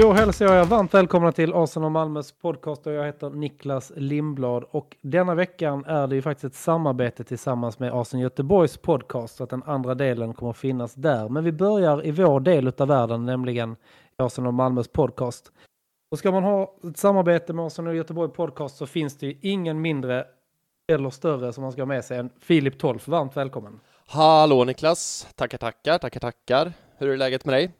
Då hälsar jag er varmt välkomna till Arsenal Malmös podcast och jag heter Niklas Lindblad och denna veckan är det ju faktiskt ett samarbete tillsammans med Arsenal Göteborgs podcast så att den andra delen kommer att finnas där. Men vi börjar i vår del av världen, nämligen Arsenal Malmös podcast. Och ska man ha ett samarbete med Arsenal Göteborg podcast så finns det ju ingen mindre eller större som man ska ha med sig än Filip Tolf. Varmt välkommen! Hallå Niklas! Tackar, tackar, tackar, tackar. Hur är läget med dig?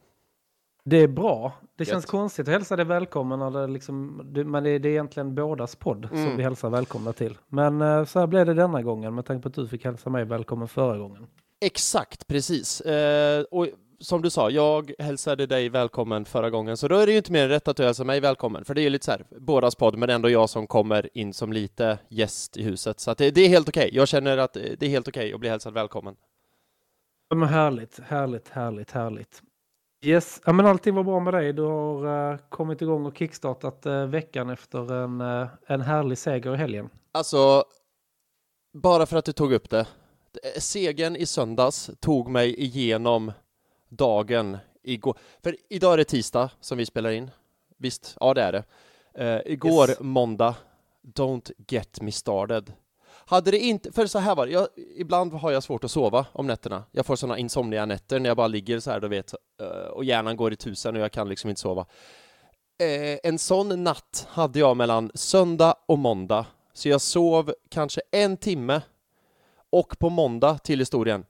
Det är bra. Det känns Gött. konstigt att hälsa dig välkommen. Det liksom, men det, är egentligen bådas podd som Mm. vi hälsar välkomna till. Men eh, så här blev det denna gången med tanke på att du fick hälsa mig välkommen förra gången. Exakt, precis. Eh, och som du sa, jag hälsade dig välkommen förra gången, så då är det ju inte mer än rätt att du hälsar mig välkommen, för det är ju lite så här, bådas podd, men ändå jag som kommer in som lite gäst i huset, så det, det är helt okej. Jag känner att det är helt okej att bli hälsad välkommen. Men härligt, härligt, härligt, härligt. Yes, ja, men allting var bra med dig. Du har eh, kommit igång och kickstartat uh, veckan efter en, eh, en härlig seger i helgen. Alltså, bara för att du tog upp det. Segern i söndags tog mig igenom dagen igår. För idag är det tisdag som vi spelar in. Visst, ja det är det. Igår Yes. måndag, Don't get me started. Hade det inte, för så här var det, jag, ibland har jag svårt att sova om nätterna. Jag får sådana insomniga nätter när jag bara ligger så här, du vet, eh, och hjärnan går i tusen och jag kan liksom inte sova. Eh, en sån natt hade jag mellan söndag och måndag, så jag sov kanske en timme och på måndag till historien,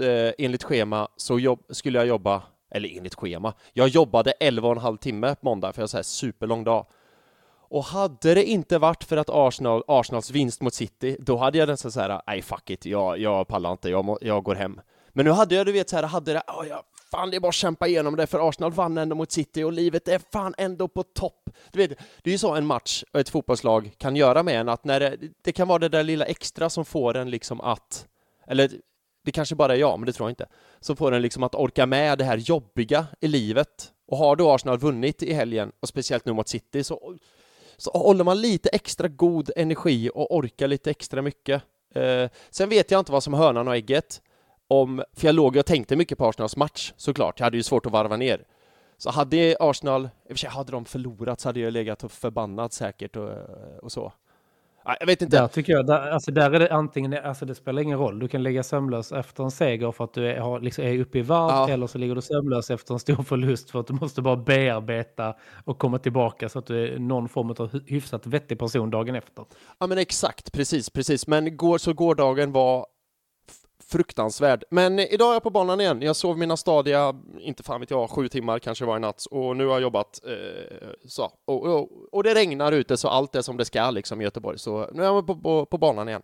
eh, enligt schema, så jobb, skulle jag jobba, eller enligt schema, jag jobbade 11 och en halv timme på måndag för jag har så här superlång dag. Och hade det inte varit för att Arsenal, Arsenals vinst mot City, då hade jag nästan så här, nej fuck it, jag, jag pallar inte, jag, må, jag går hem. Men nu hade jag, du vet så här, hade det, oh, ja, fan det är bara att kämpa igenom det, för Arsenal vann ändå mot City och livet är fan ändå på topp. Du vet, det är ju så en match och ett fotbollslag kan göra med en, att när det, det kan vara det där lilla extra som får en liksom att, eller det kanske bara är jag, men det tror jag inte, som får en liksom att orka med det här jobbiga i livet. Och har då Arsenal vunnit i helgen, och speciellt nu mot City, så, så håller man lite extra god energi och orkar lite extra mycket. Eh, sen vet jag inte vad som hönan och ägget, om, för jag låg och tänkte mycket på Arsenals match såklart, jag hade ju svårt att varva ner. Så hade Arsenal, i och för sig hade de förlorat så hade jag legat och förbannat säkert och, och så. Jag vet inte. Där tycker jag, där, alltså där är det antingen, alltså det spelar ingen roll, du kan ligga sömnlös efter en seger för att du är, har, liksom, är uppe i varv Ja. eller så ligger du sömnlös efter en stor förlust för att du måste bara bearbeta och komma tillbaka så att du är någon form av hy- hyfsat vettig person dagen efter. Ja men exakt, precis, precis. Men går, så gårdagen var fruktansvärd. Men eh, idag är jag på banan igen. Jag sov mina stadiga, inte fan vet jag, sju timmar kanske var i natt och nu har jag jobbat eh, så. Och, och, och det regnar ute så allt är som det ska liksom i Göteborg. Så nu är jag på, på, på banan igen.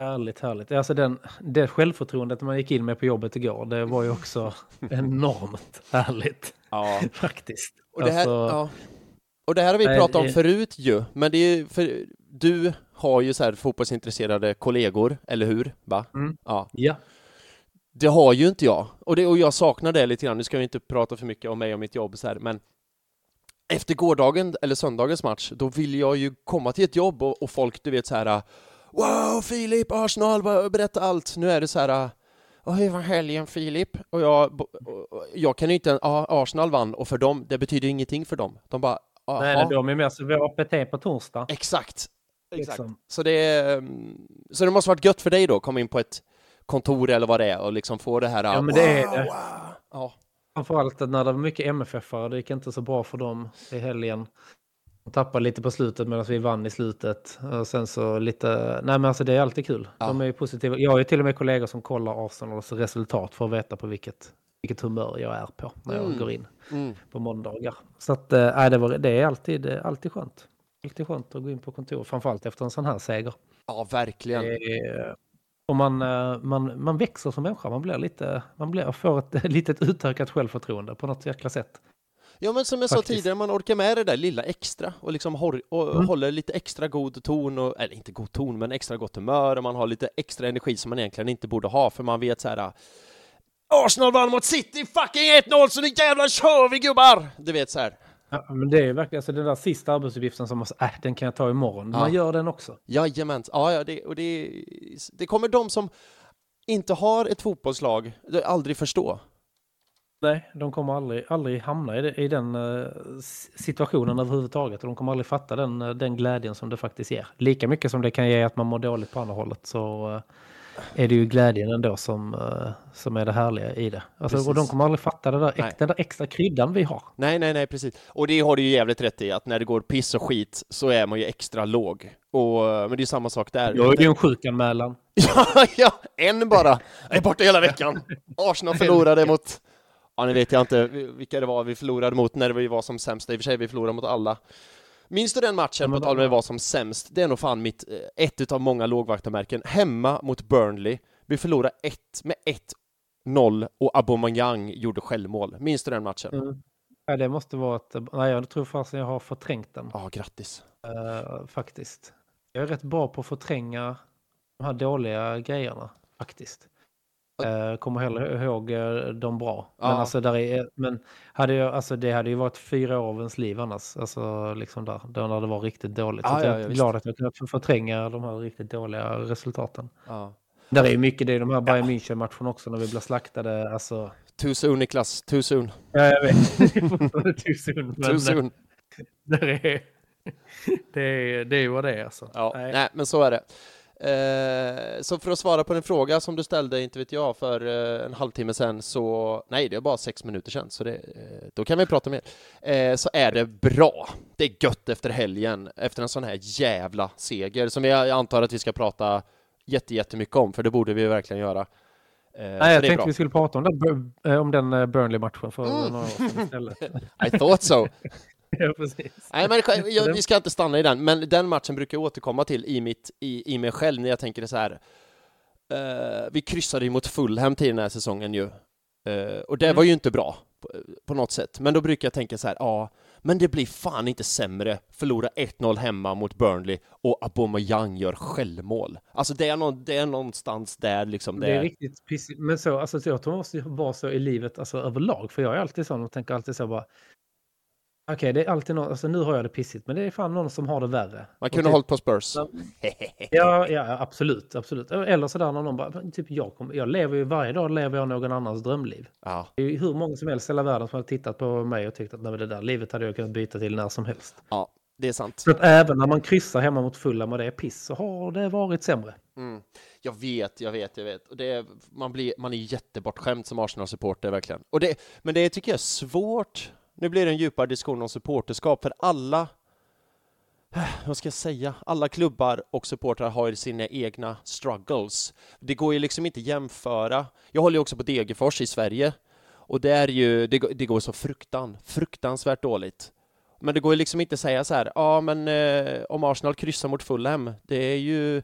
Härligt, härligt. Alltså den, det självförtroendet man gick in med på jobbet igår, det var ju också enormt härligt Ja. faktiskt. Och det här, Alltså, ja. och det här har vi pratat om det- förut ju, men det är ju för du har ju så här fotbollsintresserade kollegor, eller hur? Va? Mm. Ja. Ja, Det har ju inte jag. Och, det, och jag saknar det lite grann. Nu ska vi inte prata för mycket om mig och mitt jobb så här, men efter gårdagen, eller söndagens match, då vill jag ju komma till ett jobb och, och folk, du vet så här Wow, Filip, Arsenal, berätta allt. Nu är det så här och hur var helgen Filip? Och jag, och- jag kan ju inte, ja, Arsenal vann och för dem, det betyder ingenting för dem. De bara, nej, nej, de är med så vi har APT på torsdag. exakt. Exakt. Liksom. Så det, mm, så det måste varit gött för dig då, komma in på ett kontor eller vad det är och liksom få det här Ja, men det är wow, det. wow. Ja. Framförallt när det var mycket MFF-are, det gick inte så bra för dem i helgen. De tappade lite på slutet medan vi vann i slutet. Och sen så lite, nej men alltså det är alltid kul. Ja. De är ju positiva. Jag har ju till och med kollegor som kollar Arsenals resultat för att veta på vilket, vilket humör jag är på när jag Mm. går in Mm. på måndagar. Så att, eh, nej, det, var, det är alltid, det är alltid skönt. Alltid skönt att gå in på kontor, framförallt efter en sån här seger. ja, verkligen. Det är- Och man, eh, man, man växer som människa, man blir lite, man blir, får ett litet utökat självförtroende på något jäkla sätt. Ja, men som jag sa Faktiskt. tidigare, man orkar med det där lilla extra och liksom hor- och Mm. håller lite extra god ton, och, eller inte god ton, men extra gott humör och man har lite extra energi som man egentligen inte borde ha, för man vet så här Arsenal vann mot City fucking 1-0 så nu jävlar kör vi gubbar! Du vet så här. Ja, men det är verkligen alltså den där sista arbetsuppgiften som man äh, den kan jag ta imorgon. Ja. Man gör den också. Jajamän, ja, ja det, och det, det kommer de som inte har ett fotbollslag aldrig förstå. Nej, de kommer aldrig, aldrig hamna i, den eh, situationen överhuvudtaget. Och de kommer aldrig fatta den, eh, den glädjen som det faktiskt ger. Lika mycket som det kan ge att man mår dåligt på andra hållet så eh, är det ju glädjen ändå som, eh, som är det härliga i det. Alltså, och de kommer aldrig fatta det där, Nej. den där extra kryddan vi har. Nej, nej, nej, precis. Och det har du ju jävligt rätt i, att när det går piss och skit så är man ju extra låg. Och, men det är ju samma sak där. Jag är ju en sjukanmälan. Ja, ja, en bara. Jag är borta hela veckan. Arsenal förlorade mot, ja nu vet jag inte vilka det var vi förlorade mot när vi var som sämst. I och för sig, vi förlorade mot alla. Minns du den matchen, på tal om att vara som sämst? Det är nog fan mitt, eh, ett utav många lågvattenmärken. Hemma mot Burnley. Vi förlorade ett, med 1-0 och Aubameyang gjorde självmål. Minns du den matchen? Mm. Ja, det måste vara att, nej jag tror fasen jag har förträngt den. Ja, grattis. eh, faktiskt. Jag är rätt bra på att förtränga de här dåliga grejerna faktiskt. Uh, kommer hellre ihåg eh, de bra. Men, Ja. alltså, där är, men hade jag, alltså, det hade ju varit fyra år av ens liv annars. Alltså, liksom där, då när det var riktigt dåligt. Ja, så ja, jag ja, är visst. glad att jag kunnat förtränga de här riktigt dåliga resultaten. Ja. Där är ju mycket det i de här Bayern München-matcherna också när vi blir slaktade. Alltså, Too soon Niklas, too soon. ja, jag vet. Too soon, men, Too soon. Där är, det, är, det är vad det är alltså. Ja, Nej. nej. men så är det. Eh, så för att svara på din fråga som du ställde, inte vet jag, för eh, en halvtimme sedan så, nej det är bara sex minuter sedan, så det, eh, då kan vi prata mer. Eh, så är det bra. Det är gött efter helgen, efter en sån här jävla seger som jag, antar att vi ska prata jätte, jättemycket om, för det borde vi verkligen göra. Eh, Nej, jag tänkte bra. vi skulle prata om den, eh, om den Burnley-matchen för Mm. några år sedan istället. I thought so. ja, precis. Nej, men jag, vi ska inte stanna i den, men den matchen brukar jag återkomma till i, mitt, i, i mig själv när jag tänker så här. eh, vi kryssade ju mot Fulham till den här säsongen ju. Eh, och det Mm. var ju inte bra på, på något sätt. Men då brukar jag tänka så här, ja, men det blir fan inte sämre. Förlora 1-0 hemma mot Burnley och Aubameyang gör självmål. Alltså det är, någon, det är någonstans där liksom. Det är riktigt pissigt. Men så, alltså, så jag tror det måste vara så i livet alltså, överlag. För jag är alltid sån och tänker alltid så bara. Okej, det är alltid någon, alltså nu har jag det pissigt, men det är fan någon som har det värre. Man kunde typ- hållit på Spurs. Ja. Ja, absolut, absolut. Eller sådär när någon bara, "Men typ jag, kommer, jag lever ju varje dag lever jag någon annans drömliv. Ja, Det är ju hur många som helst i hela världen som har tittat på mig och tyckt att nej, det där livet hade jag kunnat byta till när som helst. ja, det är sant. Så att även när man kryssar hemma mot Fulham och det är piss så har det varit sämre. Mm. Jag vet, jag vet, jag vet. Och det är, man, blir, man är jättebortskämd som Arsenal-supporter, verkligen. Och det, men det tycker jag är svårt. Nu blir det en djupare diskussion om supporterskap, för alla, vad ska jag säga, alla klubbar och supportrar har ju sina egna struggles. Det går ju liksom inte jämföra. Jag håller ju också på Degerfors i Sverige, och det är ju, det, går- det går så fruktan, fruktansvärt dåligt. Men det går ju liksom inte säga så här, ja men eh, om Arsenal kryssar mot Fulham, det är ju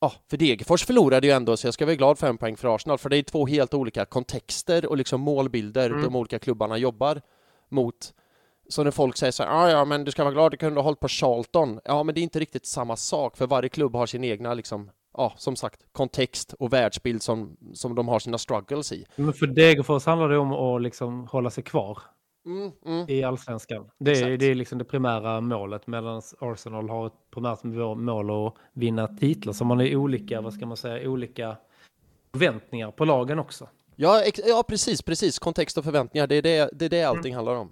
Ja, för Degerfors förlorade ju ändå, så jag ska vara glad för en poäng för Arsenal, för det är två helt olika kontexter och liksom målbilder Mm. de olika klubbarna jobbar mot. Så när folk säger så här, "Ah, ja men du ska vara glad du kunde ha hållit på Charlton. Ja, men det är inte riktigt samma sak, för varje klubb har sin egna, liksom, ja, som sagt, kontext och världsbild som, som de har sina struggles i. Men för Degerfors handlar det om att liksom hålla sig kvar Mm, mm. i allsvenskan. Det är, Exakt. det är liksom det primära målet medan Arsenal har ett primärt mål att vinna titlar. Så man har olika, vad ska man säga, olika förväntningar på lagen också. Ja, ja, precis, precis. Kontext och förväntningar, det är det, det, är det allting handlar om.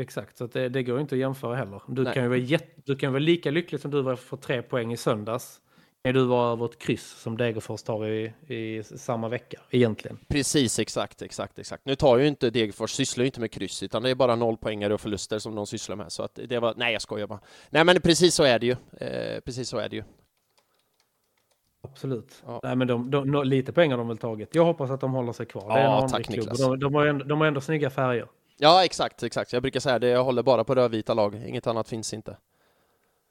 Exakt, så det, det går inte att jämföra heller. Du Nej. kan ju vara, jätte, du kan vara lika lycklig som du var för tre poäng i söndags. Kan du vara över ett kryss som Degerfors tar i, i samma vecka egentligen. Precis, exakt, exakt, exakt. Nu tar ju inte Degerfors, sysslar ju inte med kryss, utan det är bara noll poängare och förluster som de sysslar med. Så att det var, nej jag skojar bara. Nej men precis så är det ju. Eh, precis så är det ju. Absolut. Ja. Nej, men de, de, no- lite pengar har de väl tagit. Jag hoppas att de håller sig kvar. det Ja, tack, klubb. Niklas. De, de, har ändå, de har ändå snygga färger. Ja, exakt, exakt. Jag brukar säga det, jag håller bara på rödvita lag, inget annat finns inte.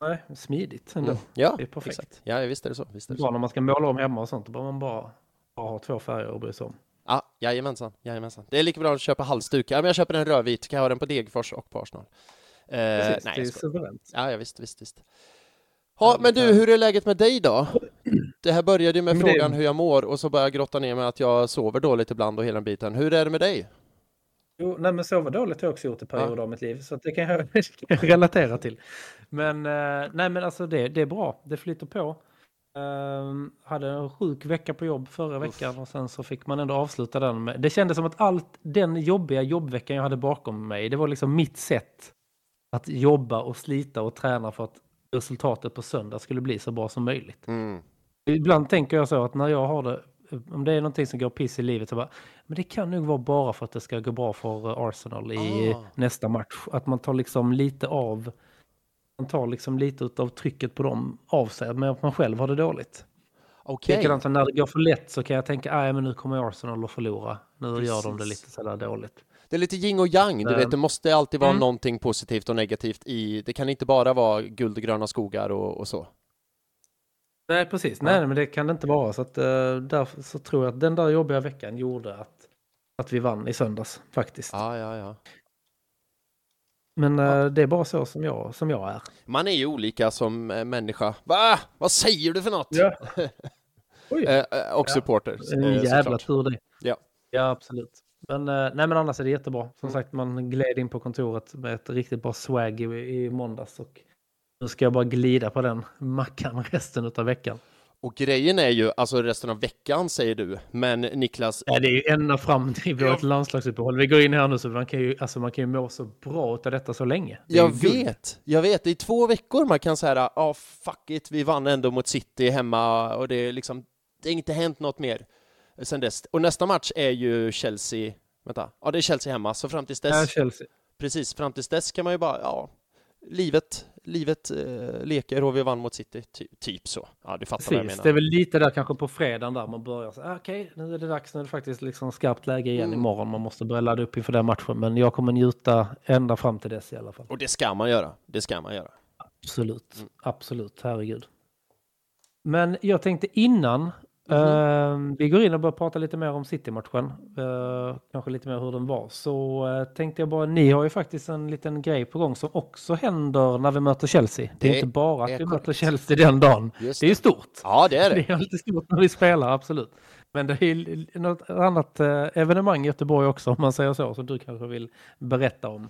Nej, smidigt ändå. Mm. Ja, Det är perfekt. exakt. Ja, visst är det så. Visst är det så. när man ska måla om hemma och sånt. Då behöver man bara, bara ha två färger att bry sig om. Ja, jajamensan, jajamensan. Det är lika bra att köpa halsduk. Ja, men jag köper en rödvit, kan jag ha den på Degerfors och på Arsenal. Eh, Precis, nej, det är suveränt. Ja, ja, visst, visst, visst. Ja, men du, hur är läget med dig då? Det här började ju med Men det- frågan hur jag mår och så började jag grotta ner med att jag sover dåligt ibland och hela den biten. Hur är det med dig? Jo, nej, men sova dåligt har jag också gjort i perioder av mitt liv, så det kan jag, det relatera till. Men, eh, nej, men alltså det, det är bra, det flyter på. Um, hade en sjuk vecka på jobb förra veckan och sen så fick man ändå avsluta den med... Det kändes som att allt den jobbiga jobbveckan jag hade bakom mig, det var liksom mitt sätt att jobba och slita och träna för att resultatet på söndag skulle bli så bra som möjligt. Mm. Ibland tänker jag så att när jag har det, om det är någonting som går piss i livet så bara, men det kan nog vara bara för att det ska gå bra för eh, Arsenal i Ah. nästa match. Att man tar liksom lite av, man tar liksom lite av trycket på dem av sig, men att man själv har det dåligt. Likadant som när det går för lätt så kan jag tänka, nej men nu kommer Arsenal att förlora. Nu gör de det Precis. lite sådär dåligt. Det är lite yin och yang, du vet, det måste alltid vara mm. någonting positivt och negativt i, det kan inte bara vara guld och gröna skogar och, och så. Nej, precis. Ja. Nej, men det kan det inte vara. Så att, eh, därför så tror jag att den där jobbiga veckan gjorde att, att vi vann i söndags faktiskt. Ja, ja, ja. Men eh, det är bara så som jag, som jag är. Man är ju olika som eh, människa. Va? Vad säger du för något? Ja. Och Ja. supporters. En jävla tur det. Ja. Ja, absolut. Men, nej, men annars är det jättebra. Som Mm. sagt, man gled in på kontoret med ett riktigt bra swag i, i måndags. Och nu ska jag bara glida på den mackan resten av veckan. Och grejen är ju, alltså resten av veckan säger du, men Niklas, Ja, det är ju ända fram till vårt landslagsuppehåll. Vi går in här nu så man kan ju, alltså, man kan ju må så bra av detta så länge. Det jag vet, jag vet, det är två veckor man kan säga, ja fuck it, vi vann ändå mot City hemma och det är liksom, det har inte hänt något mer sen dess. Och nästa match är ju Chelsea, vänta, ja det är Chelsea hemma, så fram tills dess, Ja, Chelsea. precis, fram tills dess kan man ju bara, ja, livet, livet eh, leker och vi vann mot City, ty, typ så. Ja, du fattar vad jag Precis, menar. det är väl lite där kanske på fredagen där man börjar så ah, okej, nu är det dags, nu är det faktiskt liksom skarpt läge igen Mm. imorgon. Man måste börja ladda upp inför den matchen, men jag kommer njuta ända fram till dess i alla fall. Och det ska man göra, det ska man göra. Absolut, Mm. absolut, herregud. Men jag tänkte innan Mhm. eh, vi går in och börjar prata lite mer om City-matchen, eh, kanske lite mer hur den var, så eh, tänkte jag bara, ni har ju faktiskt en liten grej på gång som också händer när vi möter Chelsea. Det är Det inte bara att är vi korrekt. möter Chelsea den dagen. Just Det är ju stort. Ja, det är det. Det är alltid stort när vi spelar, absolut. Men det är något annat eh, evenemang i Göteborg också, om man säger så, som du kanske vill berätta om.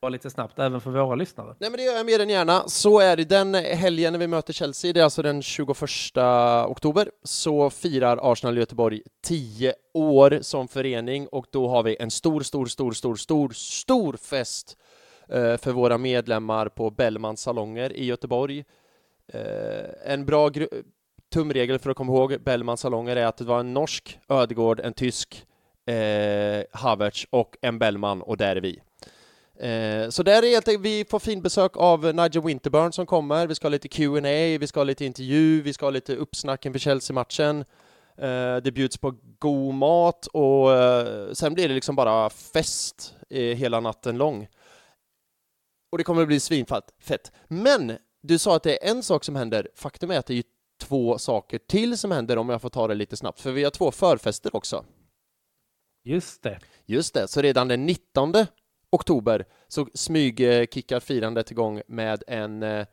Bara lite snabbt, även för våra lyssnare. Nej men det gör jag mer än gärna. Så är det den helgen när vi möter Chelsea, det är alltså den 21 oktober, så firar Arsenal Göteborg 10 år som förening och då har vi en stor, stor, stor, stor, stor, stor fest eh, för våra medlemmar på Bellmans salonger i Göteborg. Eh, en bra tumregel för att komma ihåg Bellmans salonger är att det var en norsk Ödegård, en tysk eh, Havertz och en Bellman och där är vi. Eh, så där är helt enkelt, vi får fin besök av Nigel Winterburn som kommer, vi ska ha lite Q&A, vi ska ha lite intervju, vi ska ha lite uppsnack inför Chelsea-matchen. Eh, det bjuds på god mat och eh, sen blir det liksom bara fest hela natten lång. Och det kommer att bli svinfett. Fett. Men du sa att det är en sak som händer. Faktum är att det är ju två saker till som händer om jag får ta det lite snabbt, för vi har två förfester också. Just det. Just det, så redan den 19 oktober så smygkickar eh, firandet igång med en eh,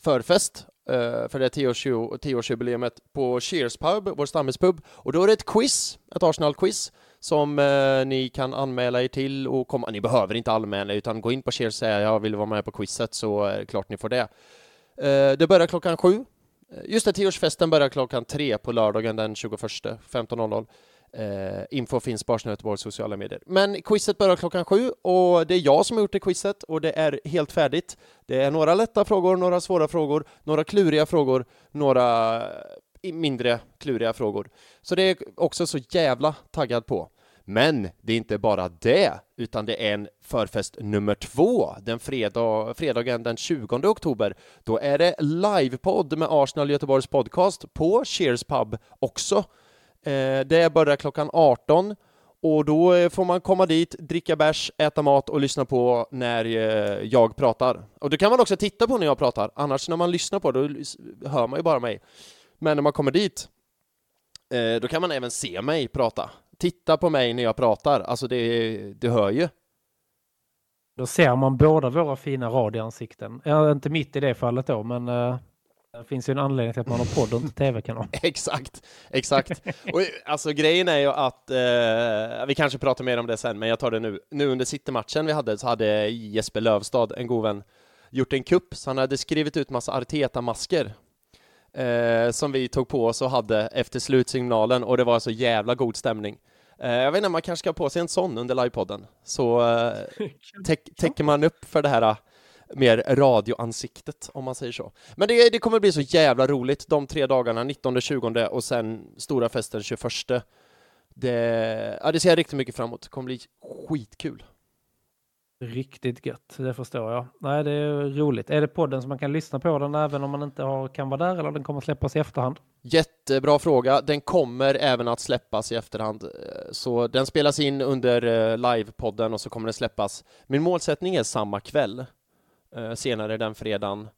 förfest eh, för det 10-årsjubileumet på Cheers Pub, vår stammispub. Och då är det ett quiz, ett Arsenal-quiz, som eh, ni kan anmäla er till och komma. Ni behöver inte anmäla utan gå in på Cheers och säga jag vill vara med på quizet så är det klart ni får det. Eh, det börjar klockan sju. Just det, 10-årsfesten börjar klockan tre på lördagen den 21, 15.00. Eh, info finns på Arsenal Göteborgs sociala medier. Men quizet börjar klockan sju och det är jag som har gjort det quizet och det är helt färdigt. Det är några lätta frågor, några svåra frågor, några kluriga frågor, några eh, mindre kluriga frågor. Så det är också så jävla taggad på. Men det är inte bara det, utan det är en förfest nummer två, den fredag, fredagen den 20 oktober. Då är det livepodd med Arsenal Göteborgs podcast på Cheers Pub också. Eh, det börjar klockan 18 och då eh, får man komma dit, dricka bärs, äta mat och lyssna på när eh, jag pratar. Och det kan man också titta på när jag pratar, annars när man lyssnar på det då hör man ju bara mig. Men när man kommer dit, då kan man även se mig prata. Titta på mig när jag pratar, alltså det, det hör ju. Då ser man båda våra fina radioansikten. Ja, inte mitt i det fallet då, men det finns ju en anledning till att man har podd och inte tv-kanal. exakt, exakt. Och alltså grejen är ju att, eh, vi kanske pratar mer om det sen, men jag tar det nu. Nu under City-matchen vi hade så hade Jesper Lövstad, en god vän, gjort en kupp, så han hade skrivit ut massa Arteta-masker eh, som vi tog på oss och hade efter slutsignalen och det var så jävla god stämning. Eh, jag vet inte, man kanske ska ha på sig en sån under livepodden, så eh, täck, täcker man upp för det här eh, mer radioansiktet, om man säger så. Men det, det kommer bli så jävla roligt de tre dagarna, 19, 20 och sen stora festen 21. Det, ja, det ser jag riktigt mycket fram emot. Det kommer bli skitkul. Riktigt gött, det förstår jag. Nej, det är roligt. Är det podden som man kan lyssna på den även om man inte har, kan vara där eller den kommer släppas i efterhand? Jättebra fråga. Den kommer även att släppas i efterhand. Så den spelas in under eh, livepodden och så kommer den släppas. Min målsättning är samma kväll, eh, senare den fredagen.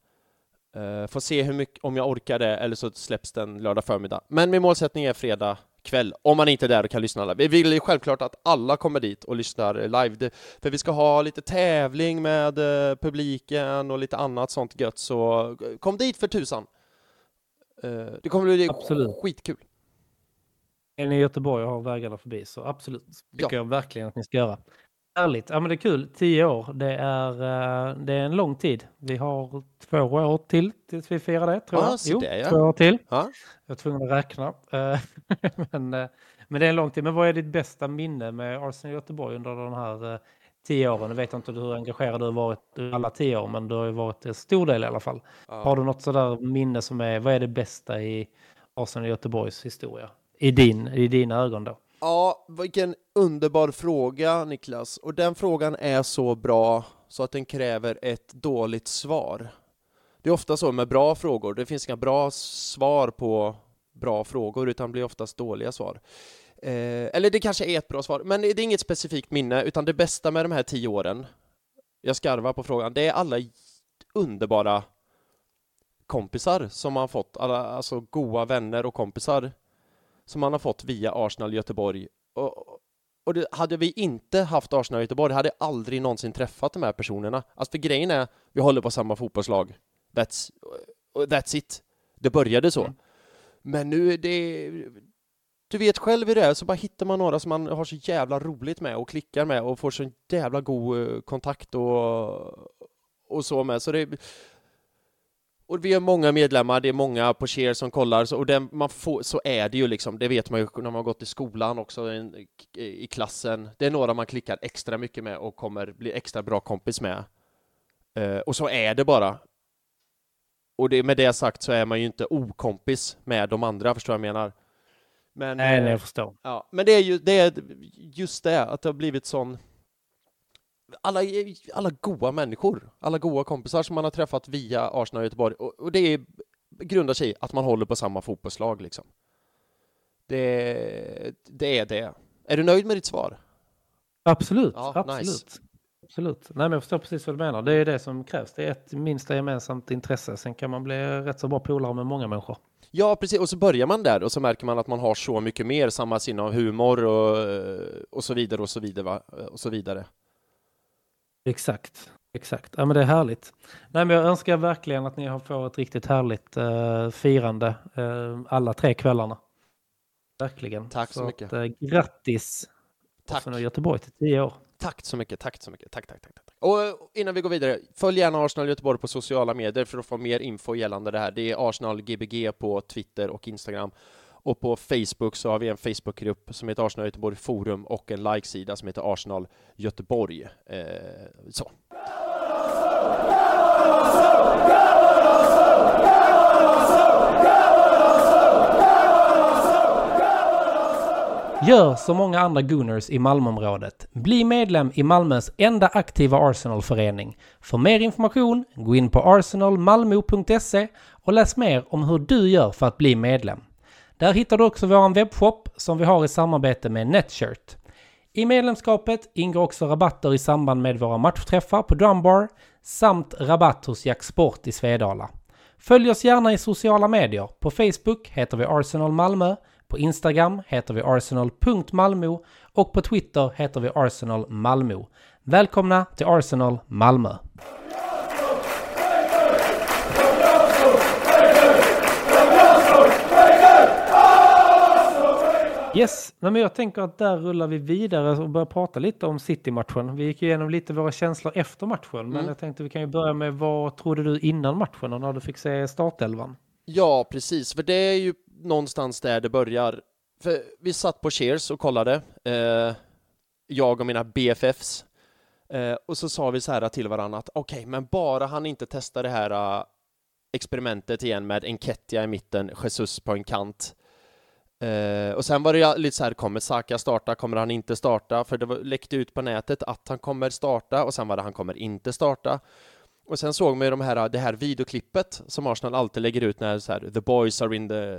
Eh, Får se hur mycket, om jag orkar det, eller så släpps den lördag förmiddag. Men min målsättning är fredag kväll, om man inte är där och kan lyssna. Vi vill ju självklart att alla kommer dit och lyssnar live, det, för vi ska ha lite tävling med eh, publiken och lite annat sånt gött, så kom dit för tusan! Eh, Det kommer bli Absolut. skitkul. Är ni i Göteborg och har vägarna förbi så absolut, tycker jag verkligen att ni ska göra. Härligt, ja men det är kul. Tio år, det är, eh, det är en lång tid. Vi har två år till tills vi firar det, tror Ja, jag. så det, ja. två år till. Ja. Jag var tvungen att räkna. Eh, men, eh, men det är en lång tid. Men vad är ditt bästa minne med Arsenal Göteborg under de här tio åren? Jag vet inte hur engagerad du har varit alla tio år, men du har ju varit en stor del i alla fall. Har du något sådär minne som är, vad är det bästa i Arsenal Göteborgs historia? I, din, I dina ögon då? Ja, vilken underbar fråga Niklas. Och den frågan är så bra så att den kräver ett dåligt svar. Det är ofta så med bra frågor, det finns inga bra svar på bra frågor utan det blir oftast dåliga svar. Eh, eller det kanske är ett bra svar, men det är inget specifikt minne utan det bästa med de här tio åren, jag skarvar på frågan, det är alla underbara kompisar som man fått, alla, alltså goa vänner och kompisar som man har fått via Arsenal Göteborg. Och, och det, hade vi inte haft Arsenal Göteborg hade jag aldrig någonsin träffat de här personerna. Alltså för grejen är, vi håller på samma fotbollslag. That's, that's it. Det började så. Mm. Men nu är det... Du vet själv hur det är, så bara hittar man några som man har så jävla roligt med och klickar med och får så jävla god eh, kontakt och, och så med. Så det, och vi har många medlemmar, det är många på Cheer som kollar, så, och den, man får, så är det ju liksom, det vet man ju när man har gått i skolan också, i, i klassen. Det är några man klickar extra mycket med och kommer bli extra bra kompis med. Eh, och så är det bara. Och det, med det sagt så är man ju inte okompis med de andra, förstår jag vad jag menar. Men, Nej, eh, nej, jag förstår. Ja, men det är ju det är just det, att det har blivit sån... Alla, alla goa människor, alla goa kompisar som man har träffat via Arsenal och Göteborg, och, och det är, grundar sig i att man håller på samma fotbollslag liksom. Det, det är det. Är du nöjd med ditt svar? Absolut, Ja, absolut. nice. Absolut. Nej, men jag förstår precis vad du menar. Det är det som krävs. Det är ett minsta gemensamt intresse. Sen kan man bli rätt så bra polare med många människor. Ja, precis. Och så börjar man där och så märker man att man har så mycket mer, samma sinne av humor och, och så vidare och så vidare. Va? Och så vidare. Exakt. Exakt. Ja, men det är härligt. Nej, men jag önskar verkligen att ni har får ett riktigt härligt eh, firande eh, alla tre kvällarna. Verkligen. Tack så mycket. Att, eh, grattis Tack. Arsenal Göteborg till tio år. Tack så mycket, tack så mycket. Tack, tack, tack. tack. Och eh, innan vi går vidare, följ gärna Arsenal Göteborg på sociala medier för att få mer info gällande det här. Det är Arsenal Gbg på Twitter och Instagram. Och på Facebook så har vi en Facebookgrupp som heter Arsenal Göteborg Forum och en likesida som heter Arsenal Göteborg. Eh, så. Gör som många andra Gunners i Malmöområdet. Bli medlem i Malmös enda aktiva Arsenalförening. För mer information, gå in på arsenalmalmo.se och läs mer om hur du gör för att bli medlem. Där hittar du också vår webbshop som vi har i samarbete med Netshirt. I medlemskapet ingår också rabatter i samband med våra matchträffar på Drumbar samt rabatt hos Jack Sport i Svedala. Följ oss gärna i sociala medier. På Facebook heter vi Arsenal Malmö, på Instagram heter vi arsenal.malmo och på Twitter heter vi Arsenal Malmö. Välkomna till Arsenal Malmö! Yes, Nej, men jag tänker att där rullar vi vidare och börjar prata lite om City-matchen. Vi gick igenom lite våra känslor efter matchen, men Mm. jag tänkte vi kan ju börja med vad trodde du innan matchen och när du fick se startelvan? Ja, precis, för det är ju någonstans där det börjar. För vi satt på Cheers och kollade, eh, jag och mina BFFs, eh, och så sa vi så här till varandra att okej, men bara han inte testar det här eh, experimentet igen med Enketia i mitten, Jesus på en kant. Eh, och sen var det lite så här, kommer Saka starta, kommer han inte starta? För det var, läckte ut på nätet att han kommer starta och sen var det han kommer inte starta. Och sen såg man ju de här, det här videoklippet som Arsenal alltid lägger ut när så här, the boys are in the...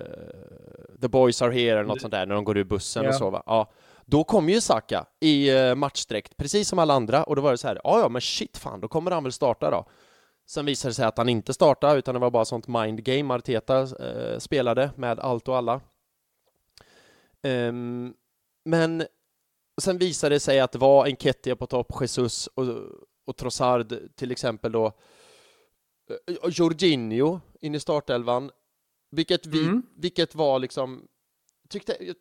The boys are here eller något sånt där, när de går ur bussen Ja. och så va. Ja. Då kom ju Saka i eh, matchdräkt, precis som alla andra, och då var det så här, ja ja men shit fan, då kommer han väl starta då. Sen visade det sig att han inte startade, utan det var bara sånt mind game Arteta eh, spelade med allt och alla. Ehm, men sen visade det sig att det var Enketia på topp, Jesus och, och Trossard till exempel då. Eh, och Jorginho in i startelvan. Vilket, vi, Mm. vilket var liksom... Tyckte, jag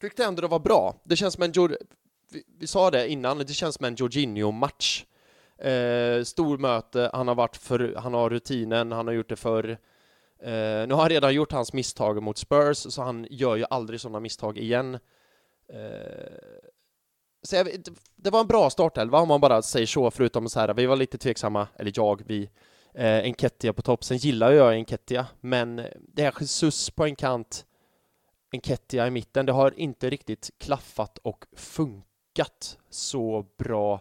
tyckte ändå det var bra. Det känns som en... Vi, vi sa det innan, det känns som en Jorginho-match. Eh, stor möte, han har varit för, han har rutinen, han har gjort det förr. Uh, nu har han redan gjort hans misstag mot Spurs, så han gör ju aldrig sådana misstag igen. Uh, så jag, det, det var en bra startelva om man bara säger så, förutom så här, vi var lite tveksamma, eller jag, vi, eh, Enketia på topp. Sen gillar jag Enketia, men det här Jesus på en kant, Enketia i mitten, det har inte riktigt klaffat och funkat så bra.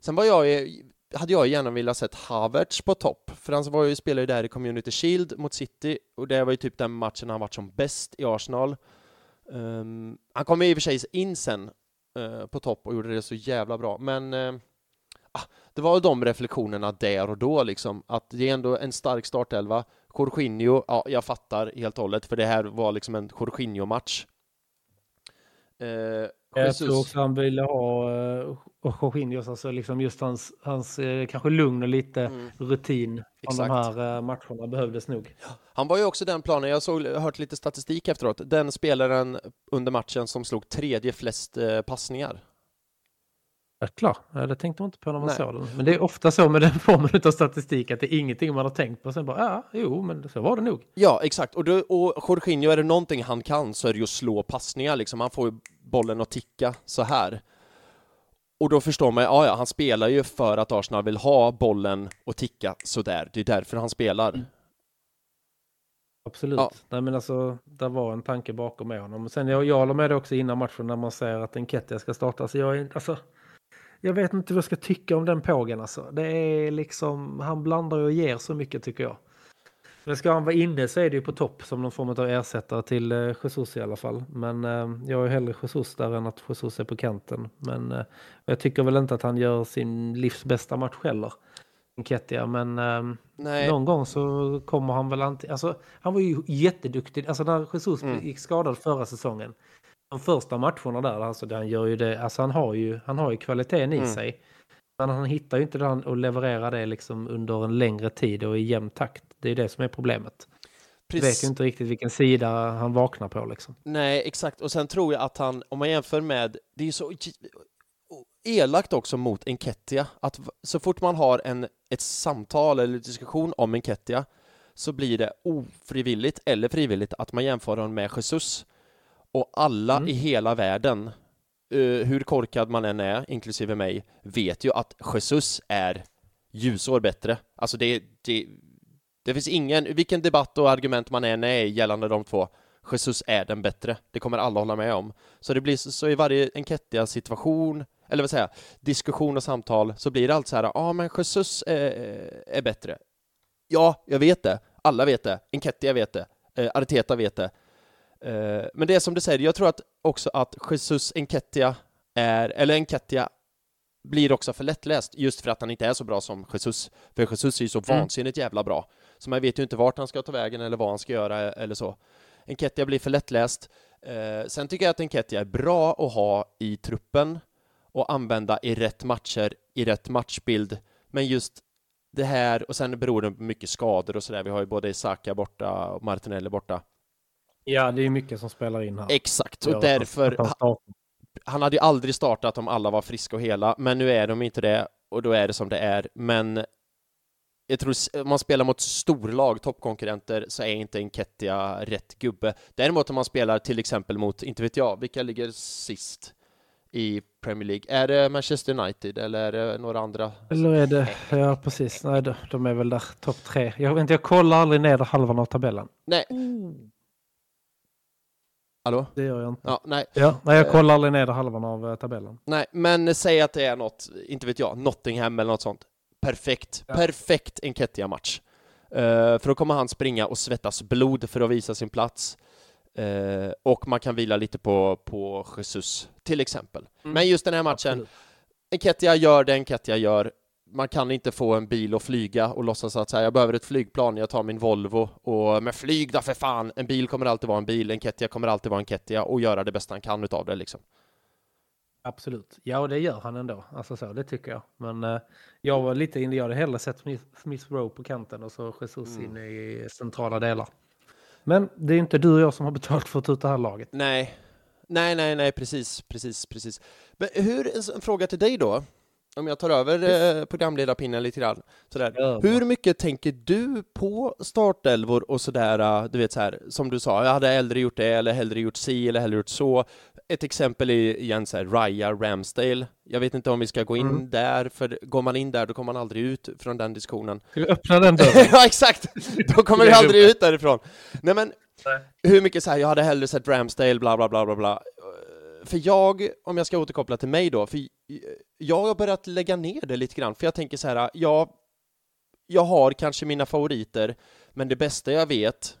Sen var jag, hade jag gärna velat sett Havertz på topp, för han var ju, spelade ju där i Community Shield mot City, och det var ju typ den matchen han varit som bäst i Arsenal. Um, han kom i och för sig in sen uh, på topp och gjorde det så jävla bra, men uh, det var de reflektionerna där och då liksom, att det är ändå en stark startelva. Jorginho, ja, jag fattar helt och hållet, för det här var liksom en Jorginho-match. Uh, jag tror också han ville ha uh, Jorginhos, alltså liksom just hans, hans eh, kanske lugn och lite Mm, rutin från de exakt. här eh, matcherna behövdes nog. Han var ju också den planen, jag såg, hört lite statistik efteråt, den spelaren under matchen som slog tredje flest eh, passningar. Ja, klar, Ja, det tänkte man inte på när man Nej. såg den. Men det är ofta så med den formen av statistik att det är ingenting man har tänkt på. Sen bara, ja, jo, men så var det nog. Ja, exakt. Och, då, och Jorginho, är det någonting han kan så är det ju att slå passningar liksom. Han får bollen att ticka så här. Och då förstår man, ja, ja, han spelar ju för att Arsenal vill ha bollen och ticka så där. Det är därför han spelar. Absolut. Ja. Nej, men alltså, det var en tanke bakom med honom. Sen jag, jag håller med det också innan matchen när man säger att Enketia ska starta. Så jag, är, alltså, jag vet inte vad jag ska tycka om den pågen. Alltså. Det är liksom, han blandar och ger så mycket tycker jag. Men ska han vara inne så är det ju på topp som någon form av ersättare till eh, Jesus i alla fall. Men eh, jag är hellre Jesus där än att Jesus är på kanten. Men eh, jag tycker väl inte att han gör sin livs bästa match heller. Enketia, men Nej, någon gång så kommer han väl antingen... Alltså, han var ju jätteduktig. Alltså när Jesus Mm. gick skadad förra säsongen. De första matcherna där, alltså han gör ju det. Alltså han har ju, han har ju kvaliteten i Mm. sig. Men han hittar ju inte det han och levererar det liksom under en längre tid och i jämn takt. Det är det som är problemet. Jag vet ju inte riktigt vilken sida han vaknar på liksom. Nej, exakt. Och sen tror jag att han, om man jämför med, det är ju så elakt också mot Enketia, att så fort man har en, ett samtal eller diskussion om Enketia så blir det ofrivilligt eller frivilligt att man jämför honom med Jesus. Och alla Mm. i hela världen, eh, hur korkad man än är, inklusive mig, vet ju att Jesus är ljusår bättre. Alltså det, det, det finns ingen, vilken debatt och argument man än är gällande de två, Jesus är den bättre. Det kommer alla hålla med om. Så det blir så, så i varje enketia situation, eller vad säger diskussion och samtal, så blir det alltid så här, ja ah, men Jesus är, är bättre. Ja, jag vet det. Alla vet det. Enketia vet det. Eh, Arteta vet det. Eh, men det är som du säger, jag tror att också att Jesus Enketia är, eller Enketia blir också för lättläst just för att han inte är så bra som Jesus. För Jesus är ju så Mm. vansinnigt jävla bra. Så man vet ju inte vart han ska ta vägen eller vad han ska göra eller så. Enketia blir för lättläst. Eh, sen tycker jag att Enketia är bra att ha i truppen och använda i rätt matcher, i rätt matchbild. Men just det här, och sen beror det på mycket skador och sådär. Vi har ju både Isaka borta och Martinelli borta. Ja, det är mycket som spelar in här. Exakt, och därför, att han hade ju aldrig startat om alla var friska och hela, men nu är de inte det och då är det som det är. Men jag tror om man spelar mot storlag, toppkonkurrenter, så är inte Enketia rätt gubbe. Däremot om man spelar till exempel mot, inte vet jag, vilka ligger sist i Premier League? Är det Manchester United eller är det några andra? Eller är det, ja precis, nej de, är väl där topp tre. Jag vet inte, jag kollar aldrig ner halvan av tabellen. Nej. Hallå? Det gör jag inte. Ja, nej. Ja, nej, jag kollar aldrig ner halvan av eh, tabellen. Nej, men säg att det är något, inte vet jag, Nottingham eller något sånt. Perfekt, Ja. perfekt Enketia-match. Eh, för då kommer han springa och svettas blod för att visa sin plats. Eh, och man kan vila lite på, på Jesus, till exempel. Mm. Men just den här matchen, Absolut. Enketia gör det Enketia gör. Man kan inte få en bil att flyga och låtsas att så här, jag behöver ett flygplan, jag tar min Volvo och men flyg då för fan! En bil kommer alltid vara en bil, Enketia kommer alltid vara Enketia och göra det bästa han kan utav det liksom. Absolut. Ja, och det gör han ändå. Alltså så, det tycker jag. Men eh, jag var lite inne, jag hade hellre sett Smith, Smith Rowe på kanten och så Jesus Mm. in i centrala delar. Men det är inte du och jag som har betalt för att ta ut det här laget. Nej, nej, nej, nej, precis, precis, precis. Men hur, en fråga till dig då, om jag tar över eh, programledarpinnen lite grann. Sådär. Ja, Hur mycket tänker du på startelvor och sådär, eh, du vet så här, som du sa, jag hade hellre gjort det, eller hellre gjort si, eller hellre gjort så. Ett exempel är igen så här, Raya Ramsdale. Jag vet inte om vi ska gå in Mm. där, för går man in där då kommer man aldrig ut från den diskussionen. Ska vi öppna den dörren? ja, exakt! Då kommer vi aldrig ut därifrån. Nej men, Nej. hur mycket så här, jag hade hellre sett Ramsdale, bla bla bla bla bla. För jag, om jag ska återkoppla till mig då, för jag har börjat lägga ner det lite grann, för jag tänker så här, jag, jag har kanske mina favoriter, men det bästa jag vet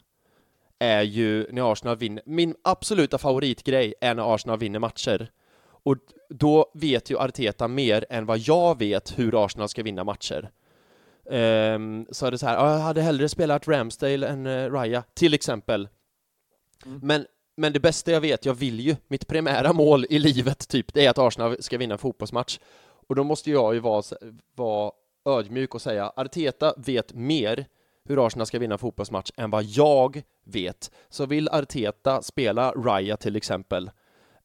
är ju när Arsenal vinner. Min absoluta favoritgrej är när Arsenal vinner matcher. Och då vet ju Arteta mer än vad jag vet hur Arsenal ska vinna matcher. Um, så är det så här, "Ja, jag hade hellre spelat Ramsdale än uh, Raya, till exempel. Mm. Men, men det bästa jag vet, jag vill ju, mitt primära mål i livet, typ, det är att Arsenal ska vinna en fotbollsmatch. Och då måste jag ju vara, vara ödmjuk och säga, Arteta vet mer hur Arsenal ska vinna en fotbollsmatch än vad jag vet. Så vill Arteta spela Raya till exempel,